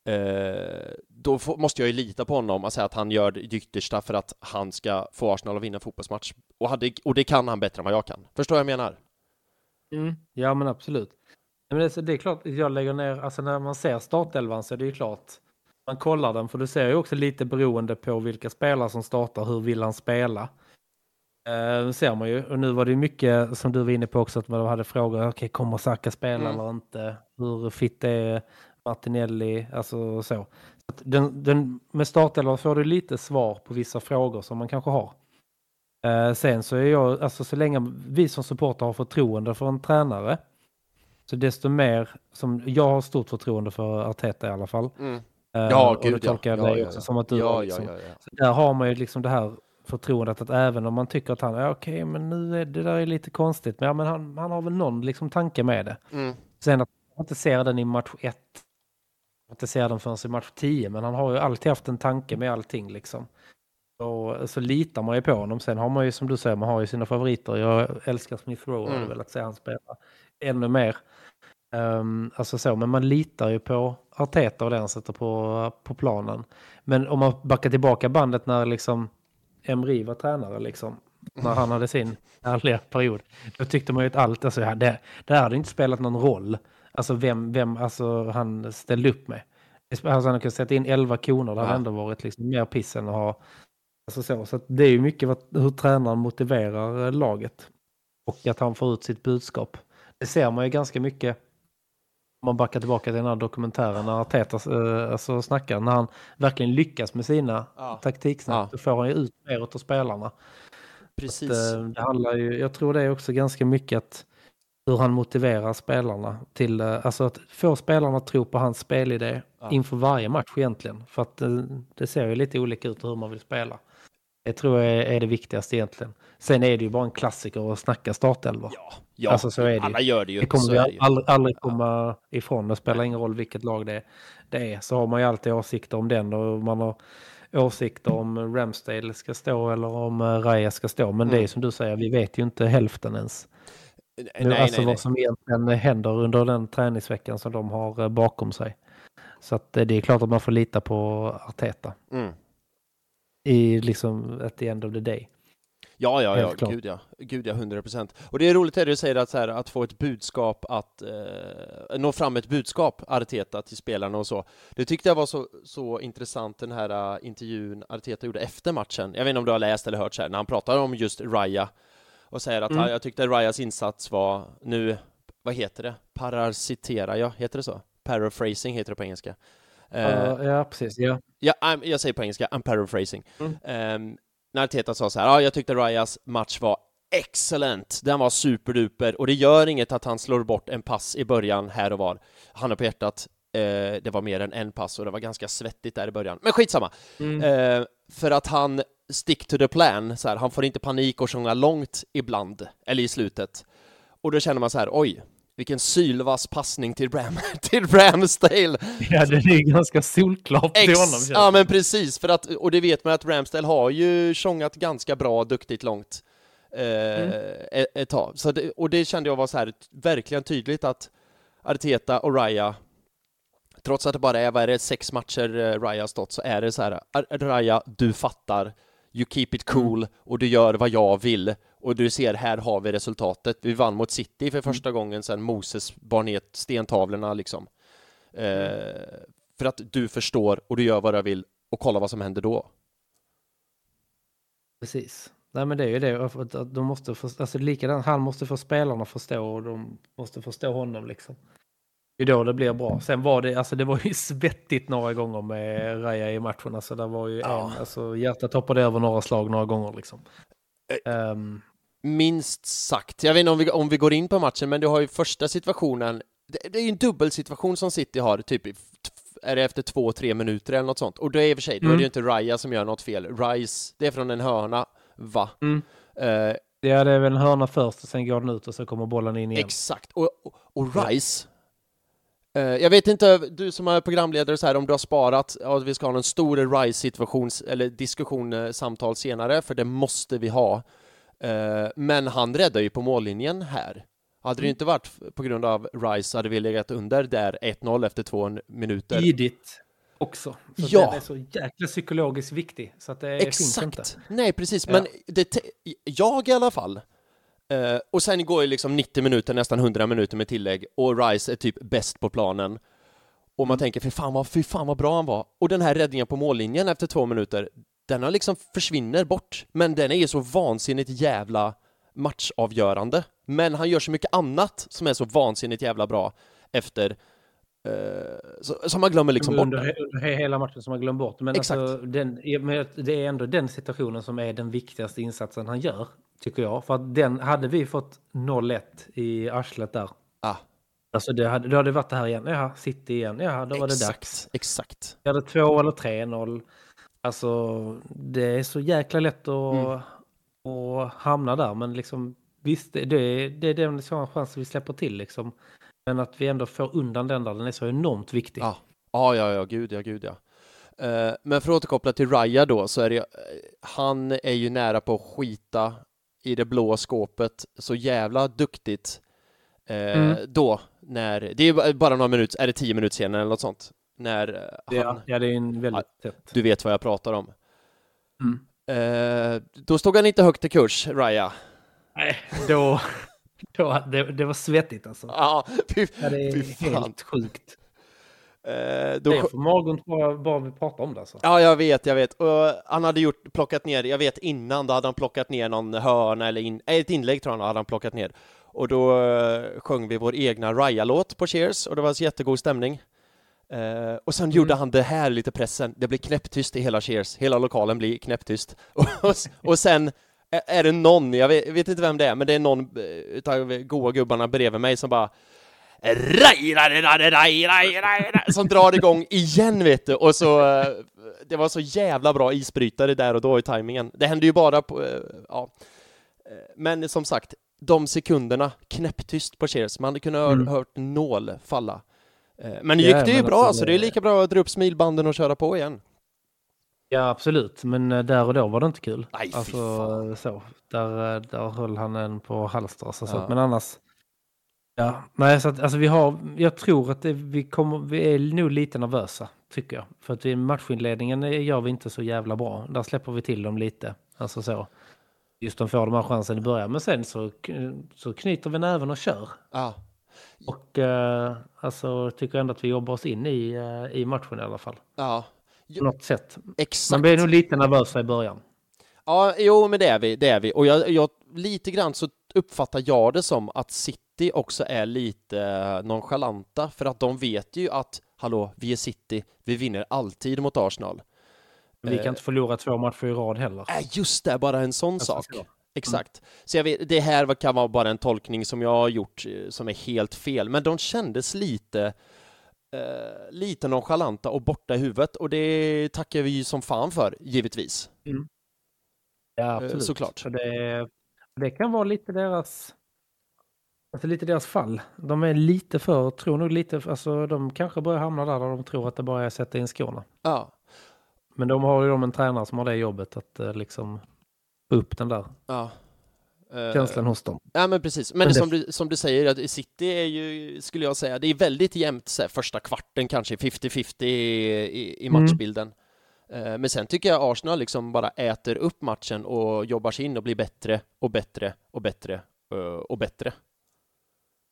eh, då får, måste jag ju lita på honom och säga att han gör det yttersta för att han ska få Arsenal att vinna en fotbollsmatch. Och, hade, och det kan han bättre än vad jag kan. Förstår vad jag menar? Mm. Ja, men absolut. Men det, är- det är klart, jag lägger ner, alltså när man ser startelvan så är det ju klart, man kollar den, för du ser ju också lite beroende på vilka spelare som startar, hur vill han spela. Eh, ser man ju, och nu var det ju mycket som du var inne på också, att man hade frågor, okej kommer Saka spela Mm. eller inte? Hur fit är Martinelli? Alltså så. så den, den, med startelvan får du lite svar på vissa frågor som man kanske har. Eh, sen så är jag, alltså så länge vi som supporter har förtroende för en tränare, så desto mer som jag har stort förtroende för Arteta i alla fall. Mm. Eh, Ja, och gud, det tolkar ja. jag Ja, dig ja, också ja. som att du Ja, liksom. där har man ju liksom det här förtroendet att även om man tycker att han, ja okej men nu är det där är lite konstigt, men, ja, men han, han har väl någon liksom tanke med det. Mm. Sen att man inte ser den i match 1, inte ser den förrän i match 10, men han har ju alltid haft en tanke med allting liksom. Så, så litar man ju på honom. Sen har man ju som du säger, man har ju sina favoriter. Jag älskar Smith Rowe och hade Mm. velat se han spela ännu mer. Um, alltså så, men man litar ju på Arteta och det han sätter på, på planen. Men om man backar tillbaka bandet när liksom Emri var tränare, liksom, när han hade sin härliga period, då tyckte man ju att allt, alltså, det, det hade inte spelat någon roll. Alltså vem, vem alltså, han ställde upp med. Alltså, han kunde sätta in 11 koner, det hade Ja. ändå varit liksom mer piss än att ha... Alltså så, så det är ju mycket vad, hur tränaren motiverar eh, laget. Och att han får ut sitt budskap. Det ser man ju ganska mycket man backar tillbaka till den här dokumentären när Arteta eh, alltså, snackar. När han verkligen lyckas med sina Ja. taktiksnack, Ja. då får han ju ut mer av spelarna. Precis. Att, eh, det handlar ju, jag tror det är också ganska mycket att hur han motiverar spelarna till, eh, alltså att få spelarna att tro på hans spelidé Ja. inför varje match egentligen. För att eh, det ser ju lite olika ut hur man vill spela. Det tror jag är, det viktigaste egentligen. Sen är det ju bara en klassiker att snacka startelva. Ja, ja. Alltså, så är det alla gör det ju. Det kommer så vi aldrig, aldrig komma ifrån. Det spelar ingen roll vilket lag det är. det är. Så har man ju alltid åsikter om den och man har åsikter om Ramsdale ska stå eller om eh, Raya ska stå. Men det är Mm. som du säger, vi vet ju inte hälften ens. nej, nu, nej, alltså nej, vad som egentligen händer under den träningsveckan som de har eh, bakom sig. Så att eh, det är klart att man får lita på Arteta Mm. I liksom at the end of the day. Ja, ja, ja, klart. gud ja, gud ja, 100 procent. Och det är roligt det du säger att, så här, att få ett budskap, att eh, nå fram ett budskap, Arteta, till spelarna och så. Det tyckte jag var så, så intressant, den här uh, intervjun Arteta gjorde efter matchen. Jag vet inte om du har läst eller hört så här, när han pratar om just Raya och säger att Mm. "Ja, jag tyckte Rayas insats var, nu, vad heter det? Parasiterar jag, heter det så? Paraphrasing heter det på engelska. Eh, Ja, precis. Ja. Ja, I'm, jag säger på engelska, I'm paraphrasing. Mm. Um, när Arteta sa så här, ja, jag tyckte Rayas match var excellent, den var superduper och det gör inget att han slår bort en pass i början här och var. Han har på hjärtat, eh, det var mer än en pass och det var ganska svettigt där i början. Men skitsamma! Mm. Eh, för att han stick to the plan, så här, han får inte panik och sjunga långt ibland, eller i slutet. Och då känner man så här, oj, vilken sylvass passning till, Ram till Ramsdale! ja, det är ganska solklart till honom. ja men precis, för att, och det vet man att Ramsdale har ju sjungat ganska bra, duktigt långt eh, Mm. ett, ett tag. Så det, och det kände jag var så här verkligen tydligt att Arteta och Raya Trots att det bara är, vad är det, sex matcher eh, Raya stått så är det så här "Ar- Raya, du fattar You keep it cool och du gör vad jag vill och du ser, här har vi resultatet. Vi vann mot City för första gången sedan Moses bar ner stentavlorna liksom. Eh, för att du förstår och du gör vad du vill och kolla vad som händer då. Precis. Nej men det är ju det, att de måste få, alltså likadant, han måste få spelarna förstå och de måste förstå honom liksom. Det är då det blir bra. Sen var det, alltså det var ju svettigt några gånger med Raja i matchen. Alltså det var ju Ja. en, alltså hjärtat hoppade över några slag några gånger liksom. Ehm, Minst sagt. Jag vet inte om vi, om vi går in på matchen, men du har ju första situationen. Det, det är ju en dubbelsituation som City har, typ i- är det efter två, tre minuter eller något sånt. Och då är i och för sig, då är det Mm. ju inte Raya som gör något fel. Rice, det är från en hörna, va? Mm. Eh, ja, det är väl en hörna först och sen går den ut och så kommer bollen in igen. Exakt, och, och, och Rice eh, Jag vet inte, du som är programledare så här, om du har sparat, ja, vi ska ha en stor Rice-situation eller diskussion, eh, samtal senare, för det måste vi ha. Eh, men han räddar ju på mållinjen här. Hade det Mm. inte varit på grund av Rice hade vi legat under där 1-0 efter två minuter. Tidigt också. Så Ja. Den är så jäkla psykologiskt viktig. Så att det finns inte. Exakt! Nej, precis, Ja. men det, jag i alla fall eh, och sen går ju liksom 90 minuter, nästan 100 minuter med tillägg och Rice är typ bäst på planen och man Mm. tänker fy fan, vad, fy fan vad bra han var och den här räddningen på mållinjen efter två minuter den har liksom försvinner bort men den är ju så vansinnigt jävla matchavgörande men han gör så mycket annat som är så vansinnigt jävla bra efter eh, som man glömmer liksom bort under, det. under he- hela matchen som man glömt bort. Men, Exakt. alltså, den, men det är ändå den situationen som är den viktigaste insatsen han gör, tycker jag. För att den, hade vi fått 0-1 i arslet där, Ah, alltså det hade, då hade det varit det här igen. Ja, City igen. Ja, då var det dags. exakt. Vi hade 2 eller 3-0. Alltså, det är så jäkla lätt att, Mm. att hamna där. Men liksom, visst, det, är- det är den liksom chansen vi släpper till liksom. Men att vi ändå får undan den där, den är så enormt viktig. Ja, ja, ja, ja, gud ja, gud ja. Eh, men för att återkoppla till Raya då, så är det, eh, han är ju nära på att skita i det blå skåpet så jävla duktigt eh, Mm. då, när, det är ba- bara några minuter, är det tio minuter senare eller något sånt? När eh, han, ja, det är en väldigt tätt. du vet vad jag pratar om. Mm. Eh, då stod han inte högt i kurs, Raya. Nej, då... då det, det var svettigt alltså. Ja, fy, Ja, det är fy fan. helt sjukt. Eh, då, Det är för magont bara, bara vi pratar om det alltså. Ja, jag vet, jag vet. Och han hade gjort, plockat ner, jag vet innan, då hade han plockat ner någon hörna eller in, eh, ett inlägg tror jag hade han plockat ner. Och då eh, sjöng vi vår egna Raya-låt på Cheers och det var så jättegod stämning. Eh, och sen gjorde han det här lite pressen, det blir knäpptyst i hela Cheers, hela lokalen blir knäpptyst. Och, och, sen är- det någon, jag vet, vet inte vem det är, men det är någon eh, utav goa gubbarna bredvid mig som bara som drar igång igen vet du och så eh, det var så jävla bra isbrytare där och då i tajmingen. Det hände ju bara på, ja. Men som sagt, de sekunderna knäpptyst på Cheers, man hade kunnat ha Mm. hört nål falla. Eh, Men nu Ja, gick det ju bra, alltså, så det är lika bra att dra upp smilbanden och köra på igen. Ja, absolut. Men eh, där och då var det inte kul. Nej, alltså, fan. så. Där, eh, där höll han en på halster. Alltså, så Ja. men annars, Ja, nej, så att, alltså vi har, jag tror att det, vi, kommer, vi är nog lite nervösa, tycker jag. För att vi, matchinledningen gör vi inte så jävla bra. Där släpper vi till dem lite. Alltså så. Just de får de här chansen i början. Men sen så, så knyter vi näven och kör. Ja. Och eh, alltså tycker ändå att vi jobbar oss in i, eh, i matchen i alla fall. Ja, På något sätt. exakt. Man blir nog lite nervösa i början. Ja, jo, men det är vi, det är vi. Och jag, jag, lite grann så uppfattar jag det som att City också är lite nonchalanta, för att de vet ju att, hallå, vi är City, vi vinner alltid mot Arsenal. Vi kan Eh. inte förlora två matcher i rad heller. Är just det, bara en sån Alltså, sak. Exakt. Så jag vet, det här kan vara bara en tolkning som jag har gjort eh, som är helt fel, men de kändes lite eh, lite nonchalanta och borta i huvudet och det tackar vi ju som fan för, givetvis. Ja, absolut. såklart. Det, det kan vara lite deras... Alltså lite deras fall. De är lite för, tror nog lite, alltså de kanske börjar hamna där, där de tror att det bara är att sätta in skorna. Ja, Men de har ju de en tränare som har det jobbet att eh, liksom upp den där ja. Eh, känslan hos dem. Ja men precis, men, Men som, du, som du säger, att City är ju, skulle jag säga, det är väldigt jämnt så här, första kvarten kanske, 50-50 i, i, i Mm. matchbilden. Eh, Men sen tycker jag Arsenal liksom bara äter upp matchen och jobbar sig in och blir bättre och bättre och bättre eh, och bättre.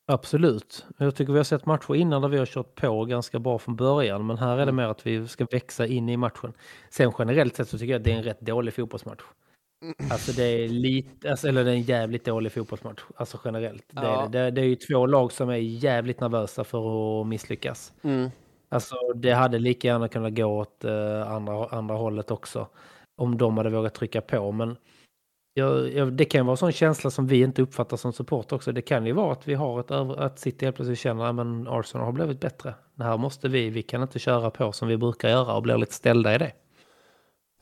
Absolut. Jag tycker vi har sett matcher innan där vi har kört på ganska bra från början. Men här är det Mm. mer att vi ska växa in i matchen. Sen generellt sett så tycker jag att det är en rätt dålig fotbollsmatch. Alltså det är lite, alltså, eller det är en jävligt dålig fotbollsmatch. Alltså generellt. Det, Ja. är, det. det, det är ju två lag som är jävligt nervösa för att misslyckas. Mm. Alltså det hade lika gärna kunnat gå åt eh, andra, andra hållet också. Om de hade vågat trycka på. Men jag, jag, det kan ju vara en sån känsla som vi inte uppfattar som support också. Det kan ju vara att vi har ett över, att City helt plötsligt känner att Arsenal har blivit bättre. Det här måste vi, vi kan inte köra på som vi brukar göra och blir lite ställda i det.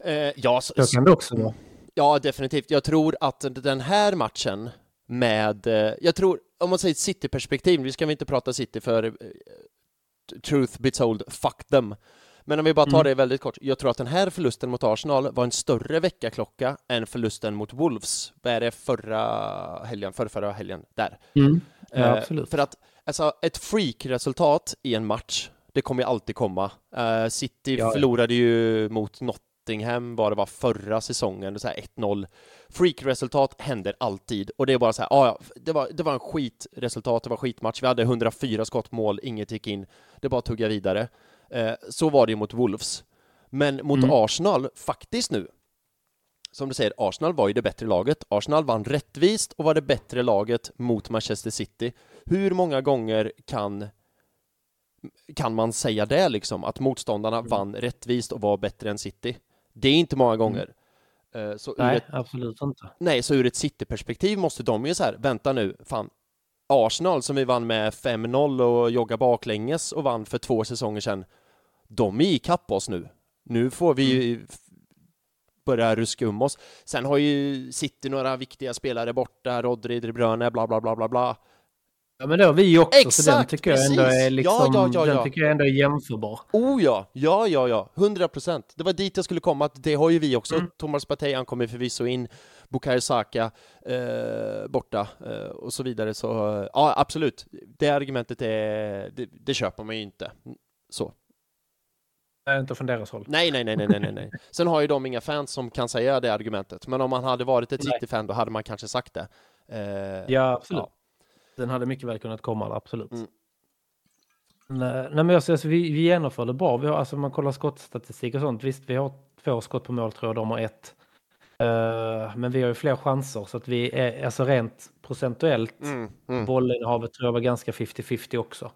Eh, ja, så, Så kan det också vara. Ja, definitivt. Jag tror att den här matchen med, eh, jag tror, om man säger City-perspektiv, vi ska väl inte prata City för eh, truth be told, fuck them. Men om vi bara tar Mm. det väldigt kort, jag tror att den här förlusten mot Arsenal var en större väckarklocka än förlusten mot Wolves. Vad är det förra helgen, förra, förra helgen? Där. Mm. Ja, Eh, absolut. För att alltså, ett freak-resultat i en match, det kommer ju alltid komma. City Ja, ja. förlorade ju mot Nottingham, vad det var förra säsongen, så här 1-0. Freak-resultat händer alltid, och det är bara så här, ah, ja, det var, det var en skitresultat, det var skitmatch, vi hade 104 skott mål, inget gick in, det bara tugga vidare. Eh, så var det ju mot Wolves. Men mot Mm. Arsenal, faktiskt nu, som du säger, Arsenal var ju det bättre laget. Arsenal vann rättvist och var det bättre laget mot Manchester City. Hur många gånger kan kan man säga det liksom, att motståndarna Mm. vann rättvist och var bättre än City? Det är inte många gånger. Eh, Så Nej, ett, absolut inte. nej, så ur ett City-perspektiv måste de ju så här, vänta nu, fan, Arsenal som vi vann med 5-0 och jogga baklänges och vann för två säsonger sedan, de är ikapp oss nu. Nu får vi ju f- börja ruska um oss. Sen har ju City några viktiga spelare borta, Rodri, De Bruyne, bla bla bla bla bla. Ja, men det har vi också, så den Exakt, tycker jag ändå är liksom, ja, ja, den ja. tycker jag ändå är jämförbar. Oh ja, ja, ja, ja, 100 procent. Det var dit jag skulle komma, det har ju vi också. Mm. Thomas Partey, han kommer förvisso in, Bukayo Saka eh, borta eh, och så vidare. Så ja, absolut. Det argumentet är, det, det köper man ju inte. Så. Är inte från deras håll. Nej, nej, nej, nej, nej, nej, nej. Sen har ju de inga fans som kan säga det argumentet. Men om man hade varit ett Nej. City-fan, då hade man kanske sagt det. Eh, Ja, absolut. Ja. Den hade mycket väl kunnat komma, absolut. Mm. Nej, men alltså, alltså, vi, vi genomförde bra. Vi har, alltså, man kollar skottstatistik och sånt. Visst, vi har två skott på mål tror jag, de har ett. Eh, men vi har ju fler chanser så att vi är alltså rent procentuellt. Mm, mm. Bollinnehavet tror jag var ganska 50-50 också.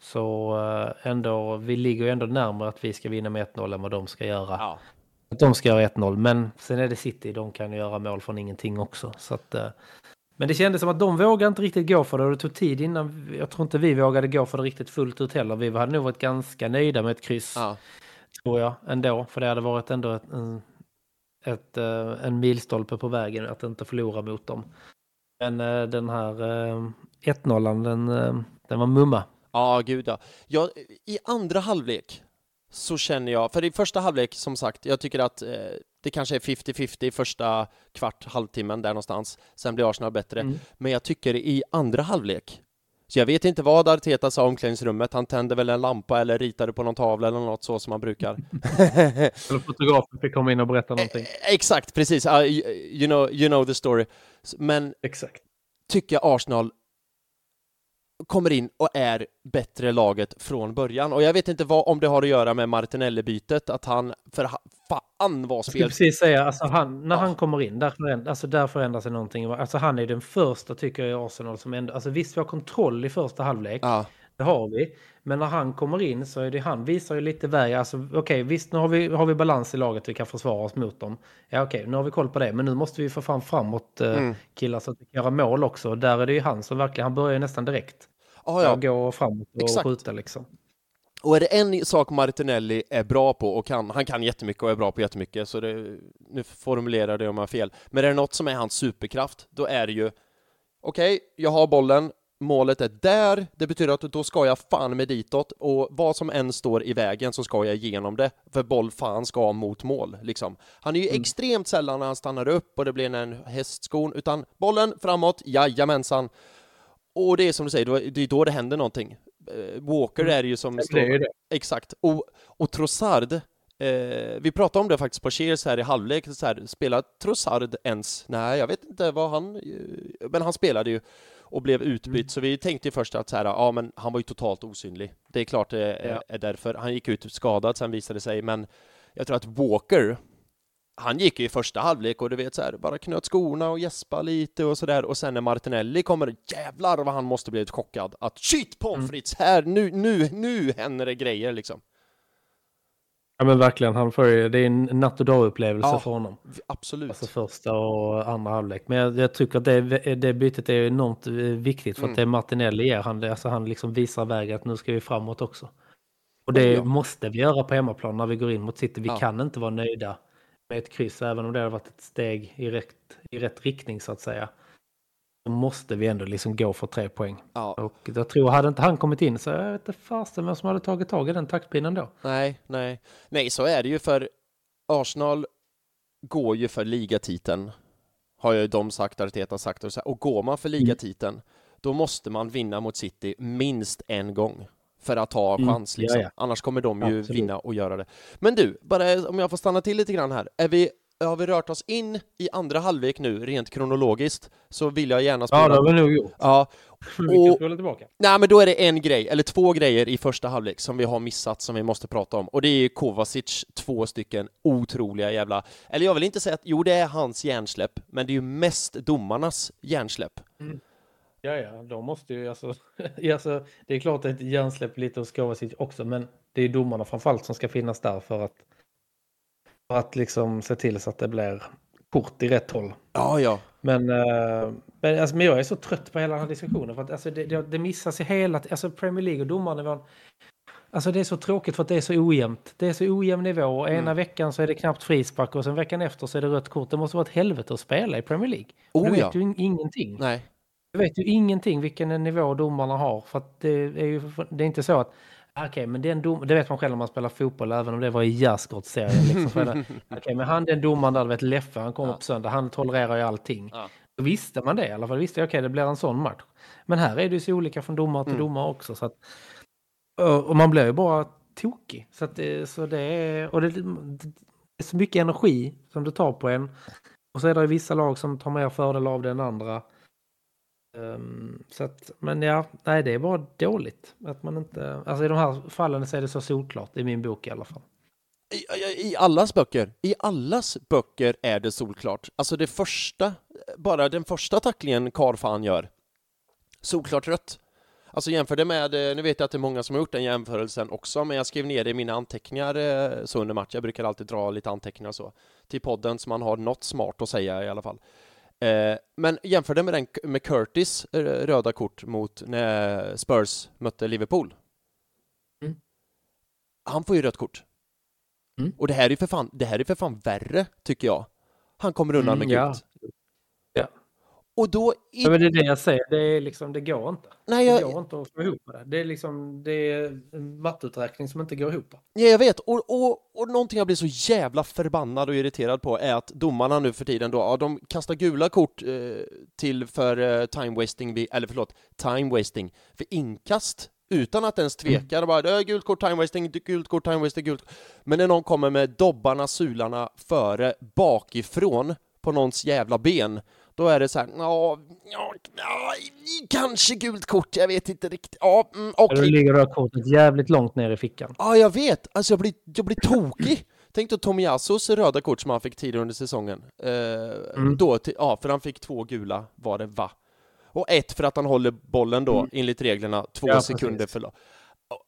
Så eh, ändå, vi ligger ju ändå närmare att vi ska vinna med 1-0 än vad de ska göra. Ja. Att de ska göra 1-0, men sen är det City, de kan göra mål från ingenting också. Så att, eh, men det kändes som att de vågade inte riktigt gå för det och det tog tid innan, jag tror inte vi vågade gå för det riktigt fullt ut heller. Vi hade nog varit ganska nöjda med ett kryss, Ja. tror jag, ändå. För det hade varit ändå ett, en, ett, eh, en milstolpe på vägen att inte förlora mot dem. Men eh, den här eh, 1-0, den, eh, den var mumma. Ja, gud ja. Jag, I andra halvlek så känner jag, för i första halvlek som sagt, jag tycker att eh, det kanske är 50-50 i första kvart, halvtimmen där någonstans. Sen blir Arsenal bättre. Mm. Men jag tycker i andra halvlek, Så jag vet inte vad Arteta sa i omklädningsrummet. Han tände väl en lampa eller ritade på någon tavla eller något så som han brukar. Eller fotografen fick komma in och berätta någonting. Exakt, precis. Uh, you, know, you know the story. Men Exakt. tycker jag Arsenal kommer in och är bättre laget från början. Och jag vet inte vad, om det har att göra med Martinelli-bytet, att han, för fan vad Jag spel... precis säga, alltså han, när Ja. han kommer in, där, föränd, alltså där förändrar sig någonting. Alltså han är den första, tycker jag, i Arsenal som ändå... Alltså visst, vi har kontroll i första halvlek. Ja, Det har vi. Men när han kommer in så är det han visar ju lite väg. Alltså okej, visst nu har vi, har vi balans i laget. Vi kan försvara oss mot dem. Ja okej, nu har vi koll på det. Men nu måste vi få fram framåt eh, Mm. killar så att vi kan göra mål också. Där är det ju han som verkligen, han börjar ju nästan direkt. Ah, Ja. Gå framåt och Exakt. skjuta liksom. Och är det en sak Martinelli är bra på och kan, han kan jättemycket och är bra på jättemycket, så det, nu formulerar det om jag har fel. Men är det något som är hans superkraft, då är det ju okej, jag har bollen, målet är där, det betyder att då ska jag fan med ditåt och vad som än står i vägen så ska jag igenom det, för boll fan ska mot mål liksom. Han är ju Mm. extremt sällan när han stannar upp och det blir en hästskon, utan bollen framåt, jajamensan. Och det är som du säger, då, det är då det händer någonting. Eh, Walker Mm. är ju som Det är det. Exakt. Och, och Trossard, eh, vi pratade om det faktiskt på Cheers här i halvlek, så här, spelar Trossard ens? Nej, jag vet inte vad han... eh, Men han spelade ju och blev utbytt, Mm. så vi tänkte ju först att så här, ja men han var ju totalt osynlig. Det är klart det är, Ja. är därför. Han gick ut skadad sen visade det sig, men jag tror att Walker, han gick ju i första halvlek och du vet så här, bara knöt skorna och gäspa lite och sådär och sen när Martinelli kommer, jävlar vad han måste blivit chockad att shit pommes Mm. frites, här, nu, nu, nu händer det grejer liksom. Ja men verkligen, han får ju, det är en natt och dag-upplevelse Ja. för honom. Absolut. Alltså första och andra halvlek. Men jag, jag tycker att det, det bytet är enormt eh, viktigt för Mm. att det Martinelli ger. Han, alltså han liksom visar vägen att nu ska vi framåt också. Och det Ja. måste vi göra på hemmaplan när vi går in mot City. Vi Ja. kan inte vara nöjda med ett kryss även om det har varit ett steg i rätt, i rätt riktning så att säga. Då måste vi ändå liksom gå för tre poäng. Ja, Och jag tror, hade inte han kommit in så jag vet inte fasen vem som hade tagit tag i den taktpinnen då. nej, nej. Nej, så är det ju för Arsenal går ju för ligatiteln. Har ju de sagt, Arteta sagt och så här. Och går man för ligatiteln, då måste man vinna mot City minst en gång för att ha Mm, chans liksom. ja, ja. Annars kommer de ju Absolut. vinna och göra det. Men du, bara om jag får stanna till lite grann här. Är vi, har vi rört oss in i andra halvlek nu, rent kronologiskt, så vill jag gärna spela... Ja, det har vi nog gjort. Ja, Och- tillbaka. Nej, men då är det en grej, eller två grejer i första halvlek som vi har missat som vi måste prata om. Och det är Kovacic, två stycken otroliga jävla... Eller jag vill inte säga att, jo det är hans hjärnsläpp, men det är ju mest domarnas hjärnsläpp. Ja, ja, de måste ju alltså, alltså det är klart att ett hjärnsläpp lite hos Kovacic också, men det är domarna framförallt som ska finnas där för att för att liksom se till så att det blir kort i rätt håll. Ja, ja. Men, eh, men, alltså, men jag är så trött på hela den här diskussionen för att alltså, det, det, det missas i hela, alltså Premier League och domarnivån. Alltså det är så tråkigt för att det är så ojämnt. Det är så ojämn nivå och ena Mm. veckan så är det knappt frispark och sen veckan efter så är det rött kort. Det måste vara ett helvete att spela i Premier League. Och Oh du ja. vet ju in- ingenting. Nej. Jag vet ju ingenting vilken nivå domarna har. För att det är ju det är inte så att ah, Okej, men den dom, det vet man själv när man spelar fotboll, även om det var i Gärdsgårdsserien. Liksom, Okej, men han den domaren där, du vet Leffe, han kommer Ja. på söndag, han tolererar ju allting. Ja. Då visste man det i alla fall. Visste jag, okej, det blir en sån match. Men här är det ju så olika från domare till Mm. domare också. Så att, och man blir ju bara tokig. Så, att så det är, och det, det är så mycket energi som det tar på en. Och så är det vissa lag som tar mer fördel av det än andra. Um, så att, men ja, nej det är bara dåligt. Att man inte, alltså i de här fallen så är det så solklart, i min bok i alla fall. I, i, I allas böcker, i allas böcker är det solklart. Alltså det första, bara den första tacklingen Karfan gör, solklart rött. Alltså jämför det med, eh, nu vet jag att det är många som har gjort den jämförelsen också, men jag skrev ner det i mina anteckningar eh, så under match. Jag brukar alltid dra lite anteckningar så till podden så man har något smart att säga i alla fall. Eh, men jämför det med den med Curtis eh, röda kort mot när Spurs mötte Liverpool. Mm. Han får ju rött kort. Mm. Och det här är för fan, det här är för fan värre, tycker jag. Han kommer undan Mm, med gult. Ja. Och då... I, Ja, men det är det jag säger, det, är liksom, det går inte. nej, Det jag, går inte att få ihop det. Det är liksom det är en matteuträkning som inte går ihop. Ja, jag vet. Och, och, och någonting jag blir så jävla förbannad och irriterad på är att domarna nu för tiden då, ja, de kastar gula kort eh, till för eh, time wasting, vid, eller förlåt, time wasting för inkast utan att ens tveka. Mm. Bara, det är gult kort, time wasting, gult kort, time wasting, gult. Men när någon kommer med dobbarna, sularna före, bakifrån på någons jävla ben, då är det så här, ja, kanske gult kort, jag vet inte riktigt. Ja, mm, Okay. ligger här kortet jävligt långt ner i fickan. Ja, jag vet. Alltså jag blir, jag blir tokig. Tänk då Tomiyassus röda kort som han fick tidigare under säsongen. Eh, Mm. då ja, för han fick två gula var det, va? Och ett för att han håller bollen då, Mm. enligt reglerna, två Ja, sekunder precis. för...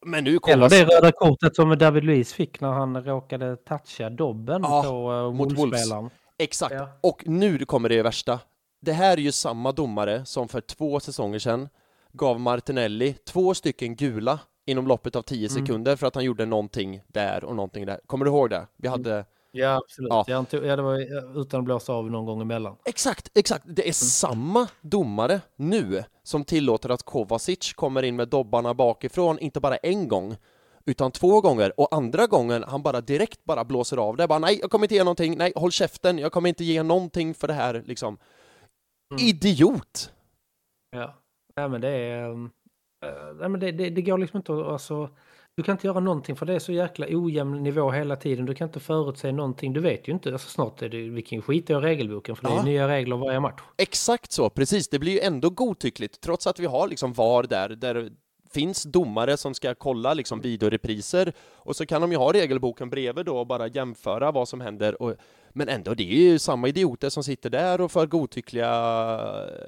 Men nu Eller kommer... det röda kortet som David Luiz fick när han råkade toucha dobben Ja, på uh, mot Wolves. Wolves-spelaren. Exakt. Ja. Och nu kommer det värsta. Det här är ju samma domare som för två säsonger sedan gav Martinelli två stycken gula inom loppet av 10 Mm. sekunder för att han gjorde någonting där och någonting där. Kommer du ihåg det? Vi hade... Ja, absolut. Ja. Ja. han tog, ja, det var utan att blåsa av någon gång emellan. Exakt, exakt. Det är Mm. samma domare nu som tillåter att Kovacic kommer in med dobbarna bakifrån, inte bara en gång, utan två gånger. Och andra gången han bara direkt bara blåser av det. Bara nej, jag kommer inte ge någonting. Nej, håll käften. Jag kommer inte ge någonting för det här, liksom. Mm. Idiot! Ja, ja men det är... um, eh, nej, men det, det, det går liksom inte att... Alltså, du kan inte göra någonting för det är så jäkla ojämn nivå hela tiden. Du kan inte förutse någonting. Du vet ju inte. Alltså, snart är det... Vi kan ju skita i regelboken för det Ja. är nya regler varje match. Exakt så, precis. Det blir ju ändå godtyckligt, trots att vi har liksom VAR där, där finns domare som ska kolla liksom videorepriser och så kan de ju ha regelboken bredvid då och bara jämföra vad som händer. Och, men ändå, det är ju samma idioter som sitter där och för godtyckliga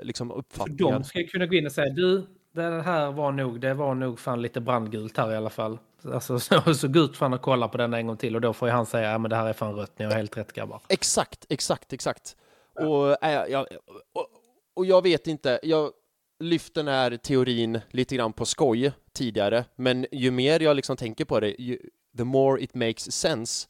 liksom, För uppfattningar. de ska kunna gå in och säga du, det här var nog, det var nog fan lite brandgult här i alla fall. Alltså så, så gå ut fan och kolla på den en gång till och då får ju han säga ja men det här är fan rött, ni har helt rätt grabbar. Exakt, exakt, exakt. Och, äh, jag, och, och jag vet inte, jag lyfte den här teorin lite grann på skoj tidigare, men ju mer jag liksom tänker på det, ju, the more it makes sense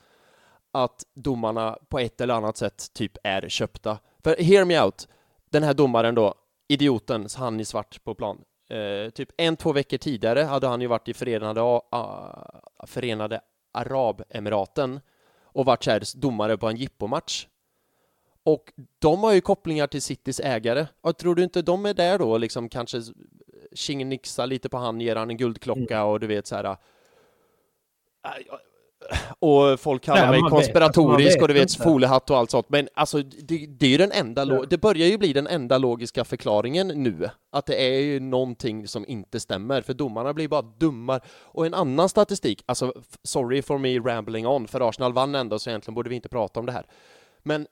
att domarna på ett eller annat sätt typ är köpta. För hear me out, den här domaren då, idioten, han i svart på plan, eh, typ en, två veckor tidigare hade han ju varit i Förenade, A- Förenade Arabemiraten och varit så här domare på en jippomatch. Och de har ju kopplingar till Citys ägare. Och tror du inte de är där då liksom kanske tjingenixar lite på han, ger han en guldklocka och du vet så här. äh, Och folk kallar mig konspiratorisk och du vet foliehatt och allt sånt. Men alltså det, det är ju den enda, Ja. det börjar ju bli den enda logiska förklaringen nu. Att det är ju någonting som inte stämmer, för domarna blir bara dummar. Och en annan statistik, alltså sorry for me rambling on, för Arsenal vann ändå så egentligen borde vi inte prata om det här. Men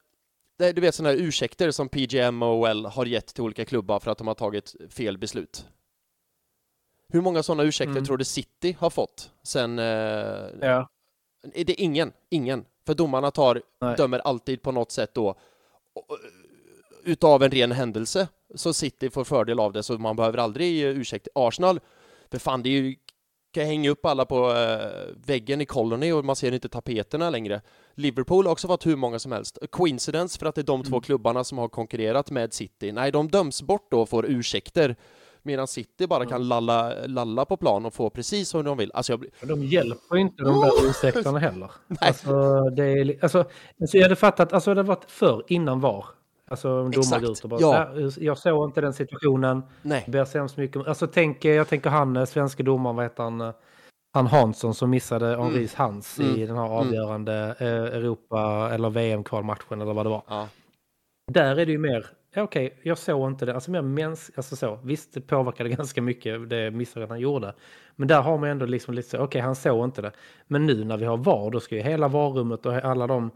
det, du vet sådana här ursäkter som PGM och OL har gett till olika klubbar för att de har tagit fel beslut. Hur många sådana ursäkter Mm. tror du City har fått sen... Eh, Ja. Är det ingen, ingen. För domarna tar, Nej. dömer alltid på något sätt då och, utav en ren händelse så City får fördel av det så man behöver aldrig ge ursäkt. Arsenal, för fan det är ju kan hänga upp alla på eh, väggen i Colony och man ser inte tapeterna längre. Liverpool har också fått hur många som helst. Coincidence för att det är de två Mm. klubbarna som har konkurrerat med City. Nej, de döms bort då och får ursäkter. Medan City bara kan lalla, lalla på plan och få precis hur de vill. Alltså blir... De hjälper inte de där ursäkterna heller. Nej. Alltså, det är, alltså, alltså, jag hade fattat, alltså det hade varit förr, innan VAR. Alltså går ut och bara, ja. "Nej, jag såg inte den situationen, Nej. ber så hemskt mycket om-" Alltså tänk, jag tänker han, eh, svenska domaren, vad heter han, eh, han Hansson som missade Henris hands i Mm. den här Mm. avgörande eh, Europa eller VM-kvalmatchen eller vad det var. Ja. Där är det ju mer, ja, okej, jag såg inte det, alltså mer mäns, alltså så, visst det påverkade ganska mycket det misstaget han gjorde. Men där har man ändå liksom lite så, okej han såg inte det. Men nu när vi har VAR, då ska ju hela VAR-rummet och alla de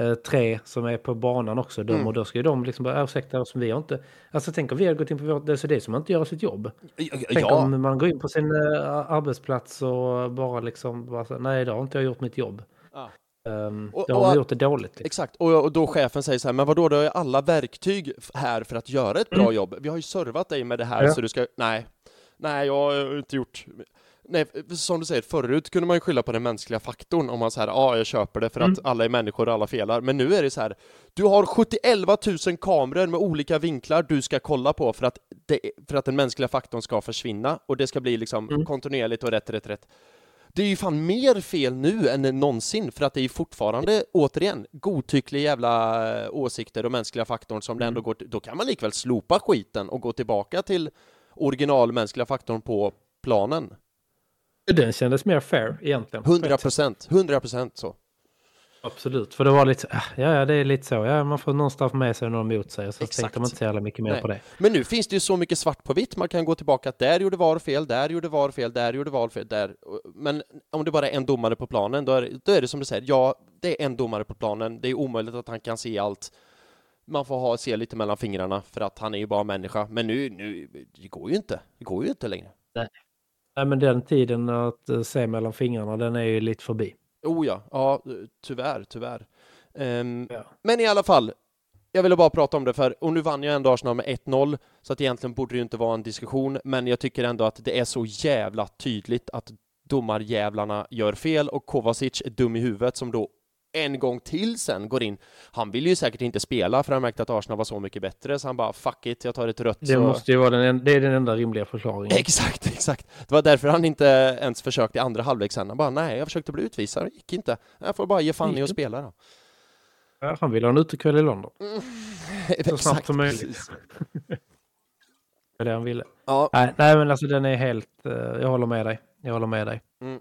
eh, tre som är på banan också döma Mm. och då ska ju de liksom bara, ursäkta oss, vi har inte, alltså tänk om vi har gått in på vårt, det är så det som inte gör sitt jobb. Tänk Ja, om man går in på sin eh, arbetsplats och bara liksom, bara, så, nej då har inte jag gjort mitt jobb. Ja. Um, Och- då har och- gjort det dåligt. Liksom. exakt. Och, och då chefen säger så här, men vadå, du har ju alla verktyg här för att göra ett bra Mm. jobb. Vi har ju servat dig med det här Ja. så du ska... Nej. Nej, jag har inte gjort... Nej, som du säger, förut kunde man ju skylla på den mänskliga faktorn om man säger ja, jag köper det för Mm. att alla är människor och alla felar. Men nu är det så här, du har 71 000 kameror med olika vinklar du ska kolla på för att, det, för att den mänskliga faktorn ska försvinna och det ska bli liksom Mm. kontinuerligt och rätt, rätt, rätt. Det är ju fan mer fel nu än någonsin för att det är fortfarande, återigen, godtyckliga jävla eh, åsikter och mänskliga faktorn som det ändå går till. Då kan man likväl slopa skiten och gå tillbaka till original mänskliga faktorn på planen. Den kändes mer fair egentligen. 100 procent, 100 procent så. Absolut, för det var lite, ah, ja, ja det är lite så, ja man får någonstans med sig någon emot sig och så Exakt. tänkte man inte så jävla mycket mer Nej. på det. Men nu finns det ju så mycket svart på vitt, man kan gå tillbaka att där gjorde VAR fel, där gjorde VAR fel, där gjorde VAR fel, där. Men om det bara är en domare på planen, då är, då är det som du säger, ja, det är en domare på planen, det är omöjligt att han kan se allt. Man får ha, se lite mellan fingrarna för att han är ju bara människa. Men nu, nu, det går ju inte. Det går ju inte längre. Nej men den tiden att eh, se mellan fingrarna, den är ju lite förbi. Oh ja, ja, tyvärr, tyvärr. Ehm, Ja. Men i alla fall, jag ville bara prata om det för, och nu vann ju ändå Arsenal med 1-0, så att egentligen borde det ju inte vara en diskussion, men jag tycker ändå att det är så jävla tydligt att domarjävlarna gör fel och Kovacic är dum i huvudet som då en gång till sen går in. Han vill ju säkert inte spela för han märkte att Arsenal var så mycket bättre, så han bara fuck it, jag tar ett rött. Det så... måste ju vara den, en- det är den enda rimliga förklaringen. Exakt, exakt. Det var därför han inte ens försökte i andra halvlek sen. Han bara, nej, jag försökte bli utvisad, det gick inte. Jag får bara ge fan i att spela då. Ja, han vill ha en utekväll i London. Exakt, snabbt som möjligt. Det är det han ville. Ja, Nej, nej men alltså den är helt, eh, jag håller med dig. Jag håller med dig. Mm.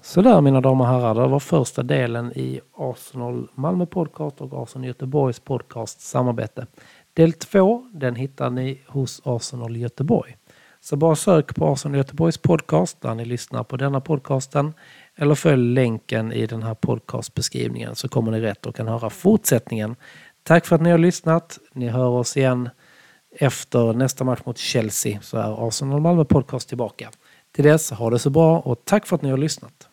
Sådär mina damer och herrar, det var första delen i Arsenal Malmö podcast och Arsenal Göteborgs podcast samarbete. Del två, den hittar ni hos Arsenal Göteborg. Så bara sök på Arsenal Göteborgs podcast där ni lyssnar på denna podcasten eller följ länken i den här podcastbeskrivningen så kommer ni rätt och kan höra fortsättningen. Tack för att ni har lyssnat. Ni hör oss igen efter nästa match mot Chelsea så är Arsenal Malmö podcast tillbaka. Till dess, ha det så bra och tack för att ni har lyssnat.